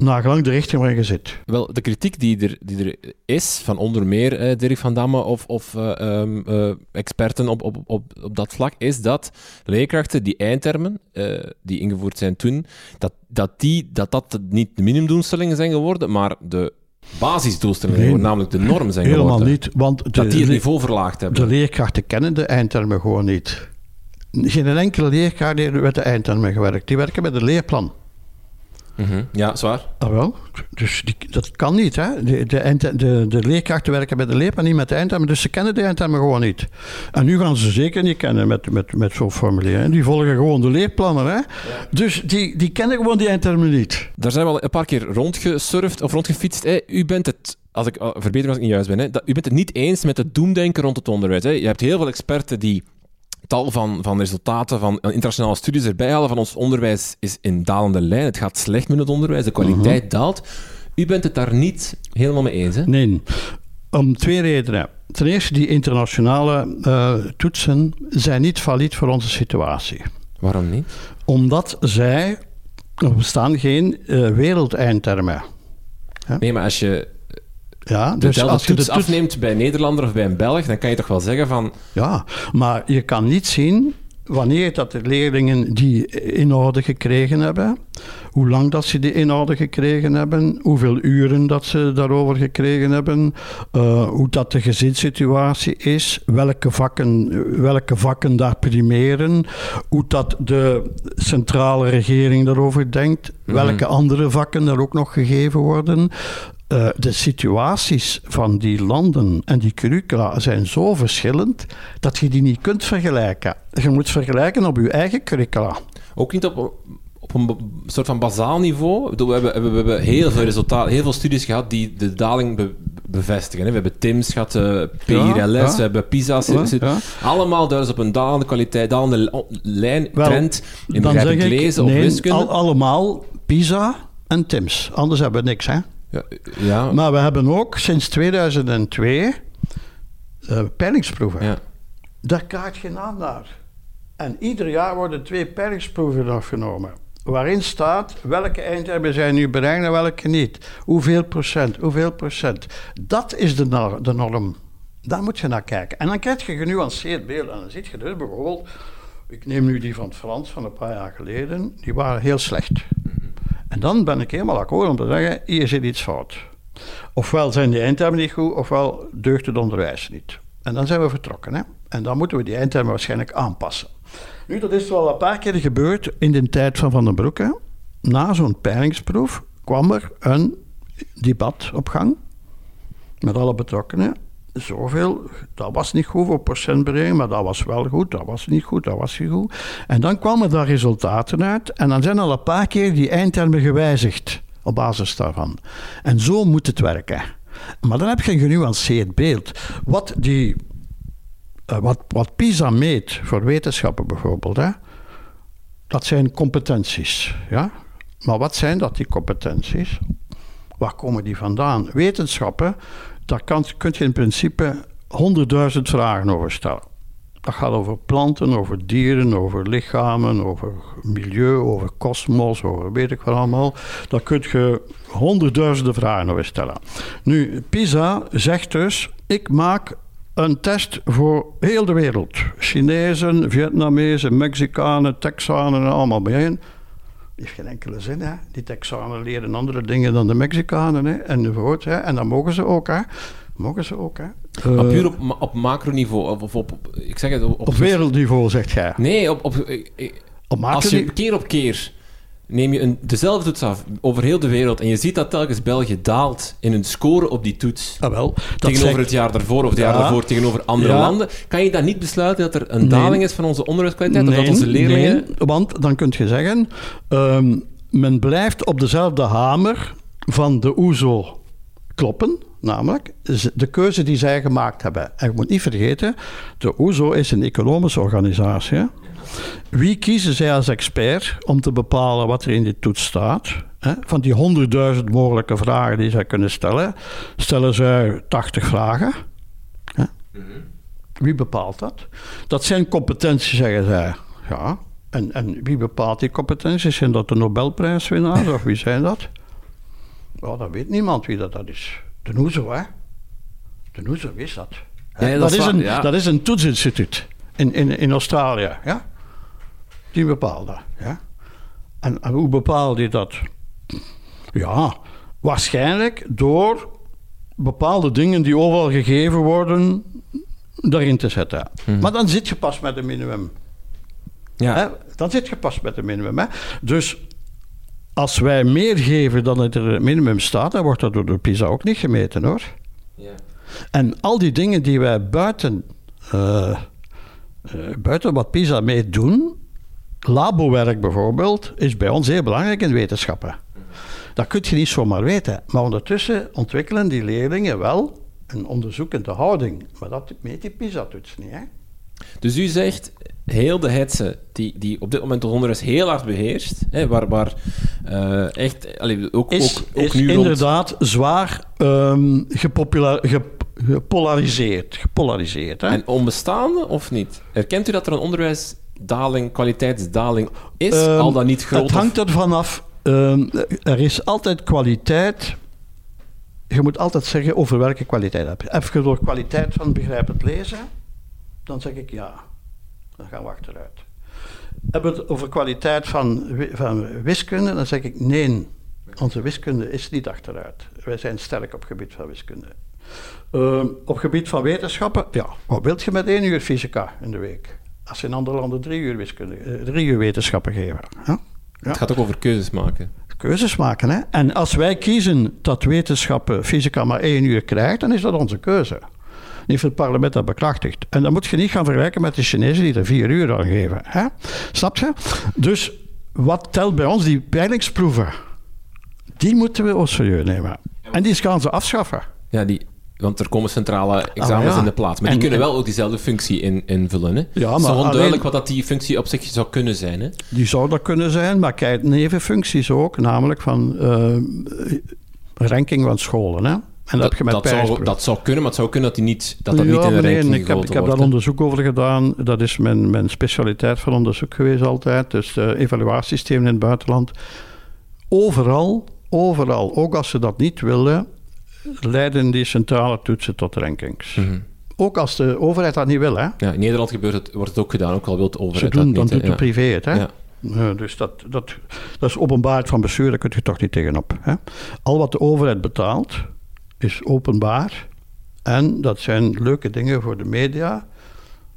nagelang de richting waar je zit. Wel, de kritiek die er, die er is, van onder meer eh, Dirk van Damme of, of eh, ehm, eh, experten op, op, op, op dat vlak, is dat leerkrachten die eindtermen, eh, die ingevoerd zijn toen, dat dat, die, dat dat niet de minimumdoelstellingen zijn geworden, maar de basisdoelstellingen, Nee. namelijk de norm zijn Helemaal geworden. niet, want de, Dat die het niveau verlaagd hebben. de leerkrachten kennen de eindtermen gewoon niet. Geen enkele leerkracht heeft met de eindtermen gewerkt. Die werken met een leerplan. Mhm. Ja, zwaar. Ah, wel. Dus die, dat kan niet. Hè? De, de, de, de leerkrachten werken met de leerplan, niet met de eindtermen. Dus ze kennen de eindtermen gewoon niet. En nu gaan ze zeker niet kennen met, met, met zo'n formulier. hè. Die volgen gewoon de leerplannen. Hè? Dus die, die kennen gewoon die eindtermen niet. Daar zijn we al een paar keer rondgesurfd of rondgefietst. Hè. U bent het, als ik uh, verbeter als ik niet juist ben, hè, dat, u bent het niet eens met het doemdenken rond het onderwijs. Hè. Je hebt heel veel experten die tal van, van resultaten van internationale studies erbij halen van ons onderwijs is in dalende lijn. Het gaat slecht met het onderwijs, de kwaliteit daalt. U bent het daar niet helemaal mee eens, hè? Nee, om twee redenen. Ten eerste, die internationale eh, toetsen zijn niet valide voor onze situatie. Waarom niet? Omdat zij, er bestaan geen eh, wereldeindtermen. Nee, maar als je Ja, de dus als je toets afneemt bij een Nederlander of bij een Belg, dan kan je toch wel zeggen van... Ja, maar je kan niet zien wanneer dat de leerlingen die in orde gekregen hebben, hoe lang dat ze die in orde gekregen hebben, hoeveel uren dat ze daarover gekregen hebben, eh, hoe dat de gezinssituatie is, welke vakken, welke vakken daar primeren, hoe dat de centrale regering daarover denkt, welke andere vakken er ook nog gegeven worden. Eh, de situaties van die landen en die curricula zijn zo verschillend dat je die niet kunt vergelijken. Je moet vergelijken op je eigen curricula. Ook niet op, op een soort van bazaal niveau. We hebben, we hebben heel veel resultaten, heel veel studies gehad die de daling be- bevestigen. Hè. We hebben TIMS gehad, uh, PIRLS, ja, we hebben PISA. Ja, allemaal dus op een dalende kwaliteit, dalende lijn, Wel, trend in begrijpelijk lezen nee, of wiskunde. Al, allemaal PISA en TIMS. Anders hebben we niks, hè? Ja, ja. Maar we hebben ook sinds 2002 uh, peilingsproeven. Ja. Daar kijkt geen aan naar. En ieder jaar worden twee peilingsproeven afgenomen. Waarin staat welke eindtermen zijn nu bereikt en welke niet. Hoeveel procent, hoeveel procent. Dat is de, norm. De norm. Daar moet je naar kijken. En dan krijg je genuanceerd beeld. En dan ziet je dus bijvoorbeeld, ik neem nu die van het Frans van een paar jaar geleden, die waren heel slecht. En dan ben ik helemaal akkoord om te zeggen, hier zit iets fout. Ofwel zijn die eindtermen niet goed, ofwel deugt het onderwijs niet. En dan zijn we vertrokken. Hè? En dan moeten we die eindtermen waarschijnlijk aanpassen. Nu, dat is wel een paar keer gebeurd in de tijd van Van den Broeke. Na zo'n peilingsproef kwam er een debat op gang met alle betrokkenen. Zoveel, dat was niet goed voor procentberekening, maar dat was wel goed, dat was niet goed, dat was niet goed. En dan kwamen daar resultaten uit en dan zijn al een paar keer die eindtermen gewijzigd op basis daarvan. En zo moet het werken. Maar dan heb je een genuanceerd beeld. Wat die eh, wat, wat PISA meet voor wetenschappen bijvoorbeeld, hè, dat zijn competenties. Ja? Maar wat zijn dat, die competenties? Waar komen die vandaan? Wetenschappen, daar kan, kun je in principe honderdduizend vragen over stellen. Dat gaat over planten, over dieren, over lichamen, over milieu, over kosmos, over weet ik wat allemaal. Daar kun je honderdduizenden vragen over stellen. Nu, PISA zegt dus: ik maak een test voor heel de wereld. Chinezen, Vietnamezen, Mexicanen, Texanen en allemaal bijeen. Heeft geen enkele zin, hè. Die Texanen leren andere dingen dan de Mexicanen, hè. Enzovoort, hè. En dat mogen ze ook, hè. Mogen ze ook, hè. Maar puur op, op macroniveau, of op, ik zeg het... Op, op wereldniveau, zegt jij? Nee, op... op, op Als je keer op keer neem je een, dezelfde toets af over heel de wereld en je ziet dat telkens België daalt in een score op die toets. Ah, wel, tegenover het jaar daarvoor of het jaar daarvoor tegenover andere landen. Kan je dan niet besluiten dat er een daling is van onze onderwijskwaliteit nee, of dat onze leerlingen... Nee, want dan kun je zeggen, ehm, men blijft op dezelfde hamer van de OESO kloppen. Namelijk de keuze die zij gemaakt hebben. En je moet niet vergeten, de OESO is een economische organisatie. Wie kiezen zij als expert om te bepalen wat er in die toets staat? Van die honderdduizend mogelijke vragen die zij kunnen stellen, stellen zij 80 vragen. Wie bepaalt dat? Dat zijn competenties, zeggen zij. Ja. En, en wie bepaalt die competenties? Zijn dat de Nobelprijswinnaars of wie zijn dat? Oh, dat weet niemand wie dat, dat is. De Noezo, hè? De Noezo wist dat. Ja, dat, is een, dat is een toetsinstituut in, in, in Australië. Ja? Die bepaalde. Ja? En, en hoe bepaalde hij dat? Ja, waarschijnlijk door bepaalde dingen die overal gegeven worden, daarin te zetten. Mhm. Maar dan zit je pas met een minimum. Ja. Dan zit je pas met een minimum. Hè? Dus als wij meer geven dan het er minimum staat, dan wordt dat door de PISA ook niet gemeten hoor. Ja. En al die dingen die wij buiten, uh, buiten wat PISA mee doen, Labowerk bijvoorbeeld is bij ons heel belangrijk in wetenschappen. Dat kun je niet zomaar weten. Maar ondertussen ontwikkelen die leerlingen wel een onderzoekende houding. Maar dat meet die PISA-toets niet. Hè? Dus u zegt, heel de hetze die, die op dit moment de onderwijs heel hard beheerst, hè, waar, waar uh, echt, allee, ook, is, ook, ook is nu inderdaad zwaar um, gepolariseerd. gepolariseerd hè? En onbestaande of niet? Herkent u dat er een onderwijs daling, kwaliteitsdaling is, um, al dan niet groot? Het hangt ervan af. Um, er is altijd kwaliteit. Je moet altijd zeggen over welke kwaliteit heb je. Je door kwaliteit van begrijpend lezen? Dan zeg ik ja. Dan gaan we achteruit. Hebben we het over kwaliteit van, van wiskunde? Dan zeg ik nee. Onze wiskunde is niet achteruit. Wij zijn sterk op het gebied van wiskunde. Uh, op gebied van wetenschappen, ja, wat wilt je met één uur fysica in de week? als in andere landen drie uur, wiskunde, eh, drie uur wetenschappen geven. Ja? Het gaat ook over keuzes maken. Keuzes maken, hè. En als wij kiezen dat wetenschappen fysica maar één uur krijgt, dan is dat onze keuze. Niet het parlement dat bekrachtigt. En dan moet je niet gaan vergelijken met de Chinezen die er vier uur aan geven. Hè? Snap je? Dus wat telt bij ons, die peilingsproeven, die moeten we serieus nemen. En die gaan ze afschaffen. Ja, die Want er komen centrale examens Ah, ja. in de plaats. Maar En- die kunnen en- wel ook diezelfde functie in, invullen. Hè? Ja, het is maar onduidelijk wat dat die functie op zich zou kunnen zijn. Hè? Die zou dat kunnen zijn, maar kijk, nevenfuncties ook, namelijk van eh, ranking van scholen. Hè? En dat, heb je met dat, zou, dat zou kunnen, maar het zou kunnen dat die niet, dat dat Ja, niet in een nee, ik heb, ik heb daar onderzoek over gedaan. Dat is mijn, mijn specialiteit van onderzoek geweest altijd. Dus de evaluatiesystemen in het buitenland. Overal, overal, ook als ze dat niet willen, leiden die centrale toetsen tot rankings. Mhm. Ook als de overheid dat niet wil. Hè? Ja, in Nederland gebeurt het, wordt het ook gedaan, ook al wil de Ze overheid doen, dat dan niet. hè. doet de Ja. privé het. Hè? Ja. Ja, dus dat, dat, dat is openbaarheid van bestuur, daar kun je toch niet tegenop. Hè? Al wat de overheid betaalt, is openbaar. En dat zijn leuke dingen voor de media.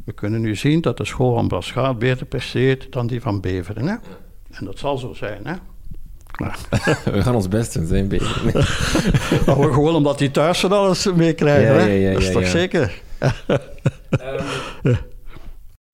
We kunnen nu zien dat de school van Braschaat beter presteert dan die van Beveren. Hè? En dat zal zo zijn. Hè? Ja. We gaan ons best doen, zijn bezig. Nee. Maar gewoon omdat die thuis van alles meekrijgen. Ja, hè? ja, ja, dat is ja, toch ja. zeker?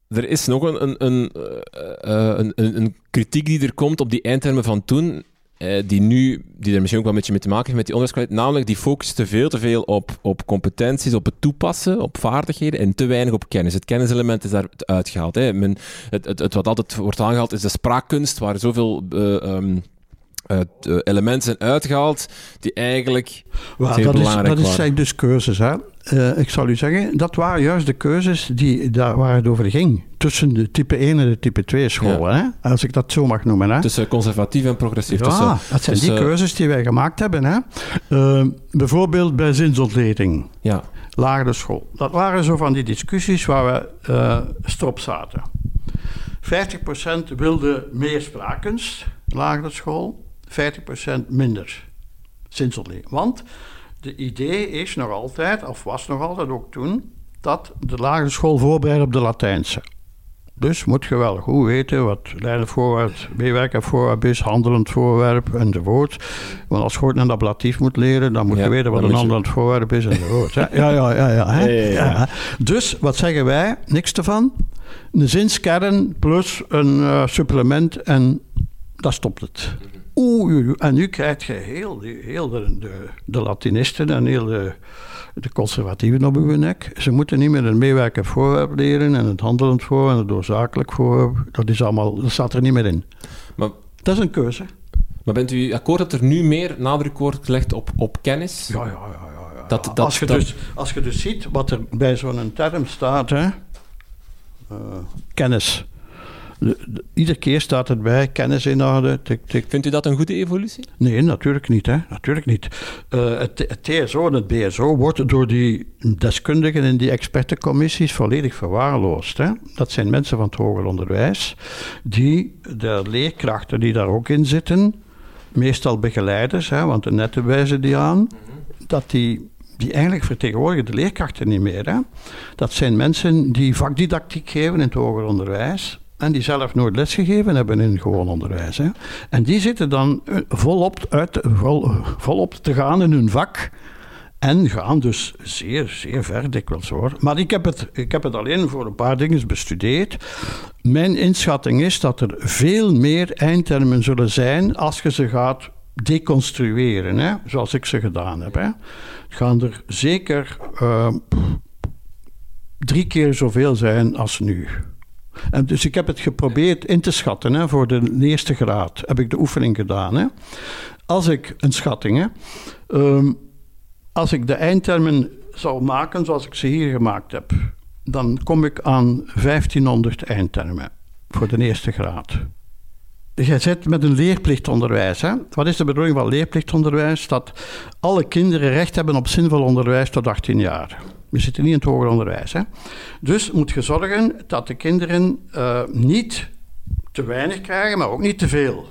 Er is nog een, een, een, eh, eh, een, een, een kritiek die er komt op die eindtermen van toen, eh, die nu, die er misschien ook wel een beetje mee te maken heeft met die onderwijskwaliteit, namelijk die focust te veel te veel op, op competenties, op het toepassen, op vaardigheden en te weinig op kennis. Het kenniselement is daar uitgehaald. Hè. Men, het, het, het wat altijd wordt aangehaald is de spraakkunst, waar zoveel eh, elementen zijn uitgehaald die eigenlijk zeer dat is, dat is eigenlijk dus keuzes. Hè? Eh, ik zal u zeggen, dat waren juist de keuzes die, daar, waar het over ging. Tussen de type 1 en de type 2 scholen. Hè? Als ik dat zo mag noemen. Hè? tussen conservatief en progressief. ja, tussen, dat zijn die keuzes die wij gemaakt hebben. Hè? Eh, bijvoorbeeld bij zinsontleding, Ja, lagere school. Dat waren zo van die discussies waar we eh strop zaten. 50% wilde meer spraakkunst, lagere school. 50% minder zinsontleding. Want de idee is nog altijd, of was nog altijd ook toen, dat de lagere school voorbereidt op de Latijnse. Dus moet je wel goed weten wat leidend voorwerp, meewerkend voorwerp is, handelend voorwerp enzovoort. Want als je ooit een ablatief moet leren, dan moet Ja, je weten wat een je- handelend voorwerp is enzovoort. Ja, ja, ja. ja, hè. Ja, ja, ja. Ja. Dus wat zeggen wij? Niks ervan. Een zinskern plus een eh, supplement en dat stopt het. Oeh, oei, oei. en nu krijg je heel, de, de, de Latinisten en heel de, de conservatieven op uw nek. Ze moeten niet meer een meewerkend voorwerp leren en het handelend voorwerp en het doorzakelijk voorwerp. Dat, is allemaal, dat staat er niet meer in. maar Dat is een keuze. Maar bent u akkoord dat er nu meer nadruk wordt gelegd op, op kennis? Ja, ja, ja. ja, ja. Dat- dat- als, je dat- dus, als je dus ziet wat er bij zo'n term staat, hè, eh, kennis. De- de- iedere keer staat erbij kennis in orde. Tik, tik. Vindt u dat een goede evolutie? Nee, natuurlijk niet. Hè. Natuurlijk niet. Eh, het, het TSO en het BSO wordt door die deskundigen in die expertencommissies volledig verwaarloosd. Hè. Dat zijn mensen van het hoger onderwijs die de leerkrachten die daar ook in zitten, meestal begeleiders, hè, want net wijzen die aan, dat die, die eigenlijk vertegenwoordigen de leerkrachten niet meer. Hè. Dat zijn mensen die vakdidactiek geven in het hoger onderwijs. En die zelf nooit lesgegeven hebben in gewoon onderwijs. Hè. En die zitten dan eh, volop, uit, vol, volop te gaan in hun vak. En gaan dus zeer, zeer ver dikwijls hoor. Maar ik heb, het, ik heb het alleen voor een paar dingen bestudeerd. Mijn inschatting is dat er veel meer eindtermen zullen zijn als je ze gaat deconstrueren, hè, zoals ik ze gedaan heb. Hè. Gaan er zeker eh, drie keer zoveel zijn als nu. Dus ik heb het geprobeerd in te schatten hè, voor de eerste graad. Heb ik de oefening gedaan. Hè. Als ik een schatting, hè, ehm, als ik de eindtermen zou maken zoals ik ze hier gemaakt heb, dan kom ik aan 1500 eindtermen voor de eerste graad. Jij zit met een leerplichtonderwijs. Hè? Wat is de bedoeling van leerplichtonderwijs? Dat alle kinderen recht hebben op zinvol onderwijs tot 18 jaar. We zitten niet in het hoger onderwijs. Hè? Dus moet je zorgen dat de kinderen eh, niet te weinig krijgen, maar ook niet te veel.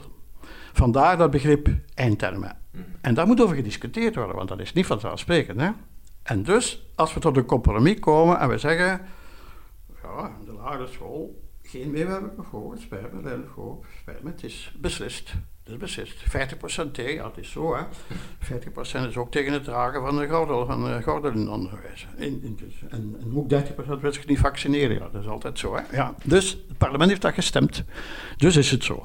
Vandaar dat begrip eindtermen. En daar moet over gediscuteerd worden, want dat is niet vanzelfsprekend. Hè? En dus, als we tot een compromis komen en we zeggen, ja, de lagere school, geen meewerking lelijk voor, spijt me, het is beslist. Het is beslist. 50% tegen, ja, het is zo, hè. 50% is ook tegen het dragen van de gordel, van de gordel in onderwijs. In, in, dus- en, en ook 30% wil zich niet vaccineren, ja, dat is altijd zo, hè. Ja, dus het parlement heeft dat gestemd. Dus is het zo.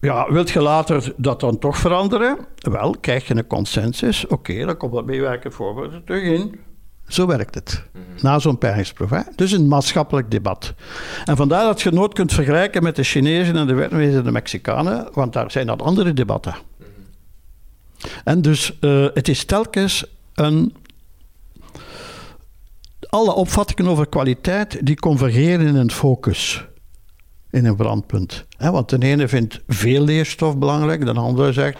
Ja, wilt je later dat dan toch veranderen? Wel, krijg je een consensus. Oké, dan komt dat meewerkend voorbeeld er terug in. Zo werkt het. Na zo'n peingsproef. Hè? Dus een maatschappelijk debat. En vandaar dat je nooit kunt vergelijken met de Chinezen en de Vietnamezen en de Mexicanen, want daar zijn dat andere debatten. En dus uh, het is telkens een. Alle opvattingen over kwaliteit die convergeren in een focus, in een brandpunt. want de ene vindt veel leerstof belangrijk, de andere zegt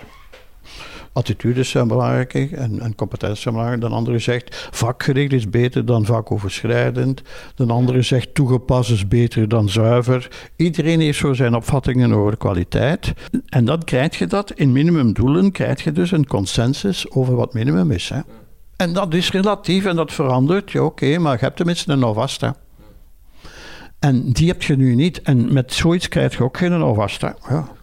attitudes zijn belangrijk en, en competenties zijn belangrijk. De andere zegt vakgericht is beter dan vakoverschrijdend. De andere zegt toegepast is beter dan zuiver. Iedereen heeft zo zijn opvattingen over kwaliteit. En dan krijg je dat in minimumdoelen, krijg je dus een consensus over wat minimum is. Hè. En dat is relatief en dat verandert. Ja, oké, maar je hebt tenminste een alvast. Hè. En die heb je nu niet. En met zoiets krijg je ook geen alvast. Ja.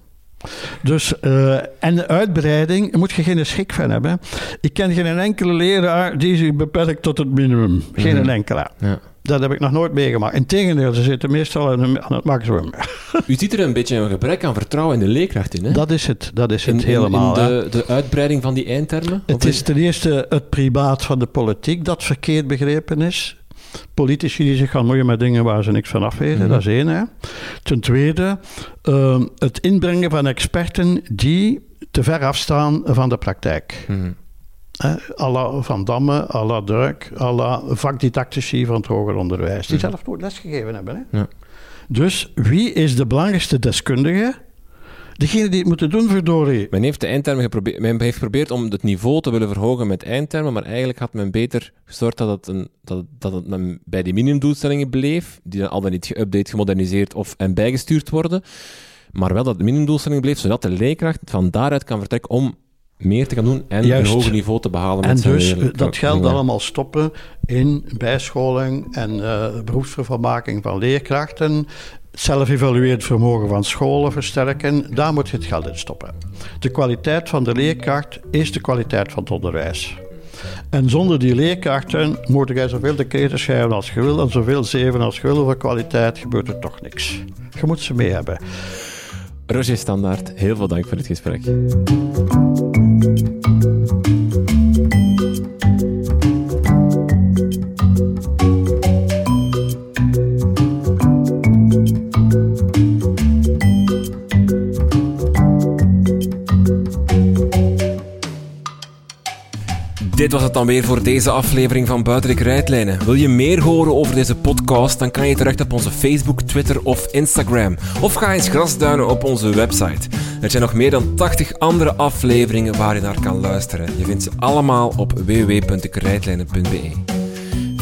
Dus, uh, en de uitbreiding moet je geen schik van hebben. Ik ken geen enkele leraar die zich beperkt tot het minimum. Geen mm enkele. Ja. Dat heb ik nog nooit meegemaakt. Integendeel, ze zitten meestal aan, het maximum. U ziet er een beetje een gebrek aan vertrouwen in de leerkracht in, hè? Dat is het, dat is het helemaal. In de, de, uitbreiding van die eindtermen? Het is ten eerste het privaat van de politiek dat verkeerd begrepen is politici die zich gaan moeien met dingen waar ze niks van af weten. Mhm. Dat is één. Hè. Ten tweede, ehm, het inbrengen van experten die te ver afstaan van de praktijk. Mm la Van Damme, à la Druk, à la vakdidactici van het hoger onderwijs. Die mhm. zelf nooit lesgegeven hebben. Hè. Ja. Dus wie is de belangrijkste deskundige? Degene die het moeten doen, verdorie. Men heeft de eindtermen geprobeerd, men heeft geprobeerd om het niveau te willen verhogen met eindtermen, maar eigenlijk had men beter gezorgd dat het, een, dat, dat het bij die minimumdoelstellingen bleef, die dan al dan niet geüpdate, gemoderniseerd of en bijgestuurd worden, maar wel dat de minimumdoelstelling bleef, zodat de leerkracht van daaruit kan vertrekken om meer te gaan doen en een hoger niveau te behalen. En dus dat geld allemaal stoppen in bijscholing en uh, beroepsvervolmaking van leerkrachten, zelf-evalueerd vermogen van scholen versterken, daar moet je het geld in stoppen. De kwaliteit van de leerkracht is de kwaliteit van het onderwijs. En zonder die leerkrachten moet jij zoveel decreten schrijven als je wil en zoveel zeven als je wil over kwaliteit, gebeurt er toch niks. Je moet ze mee hebben. Roger Standaard, heel veel dank voor het gesprek. Dit was het dan weer voor deze aflevering van Buiten de Krijtlijnen. Wil je meer horen over deze podcast? Dan kan je terecht op onze Facebook, Twitter of Instagram. Of ga eens grasduinen op onze website. Er zijn nog meer dan 80 andere afleveringen waar je naar kan luisteren. Je vindt ze allemaal op www.dekrijtlijnen.be.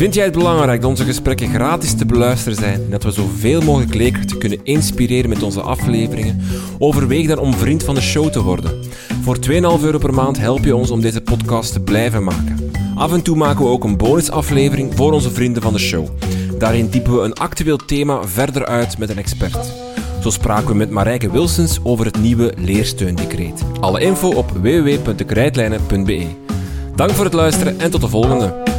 Vind jij het belangrijk dat onze gesprekken gratis te beluisteren zijn en dat we zoveel mogelijk leerkrachten kunnen inspireren met onze afleveringen? Overweeg dan om vriend van de show te worden. Voor 2,5 euro per maand help je ons om deze podcast te blijven maken. Af en toe maken we ook een bonusaflevering voor onze vrienden van de show. Daarin typen we een actueel thema verder uit met een expert. Zo spraken we met Marijke Wilsons over het nieuwe leersteundecreet. Alle info op www.dekrijtlijnen.be. Dank voor het luisteren en tot de volgende.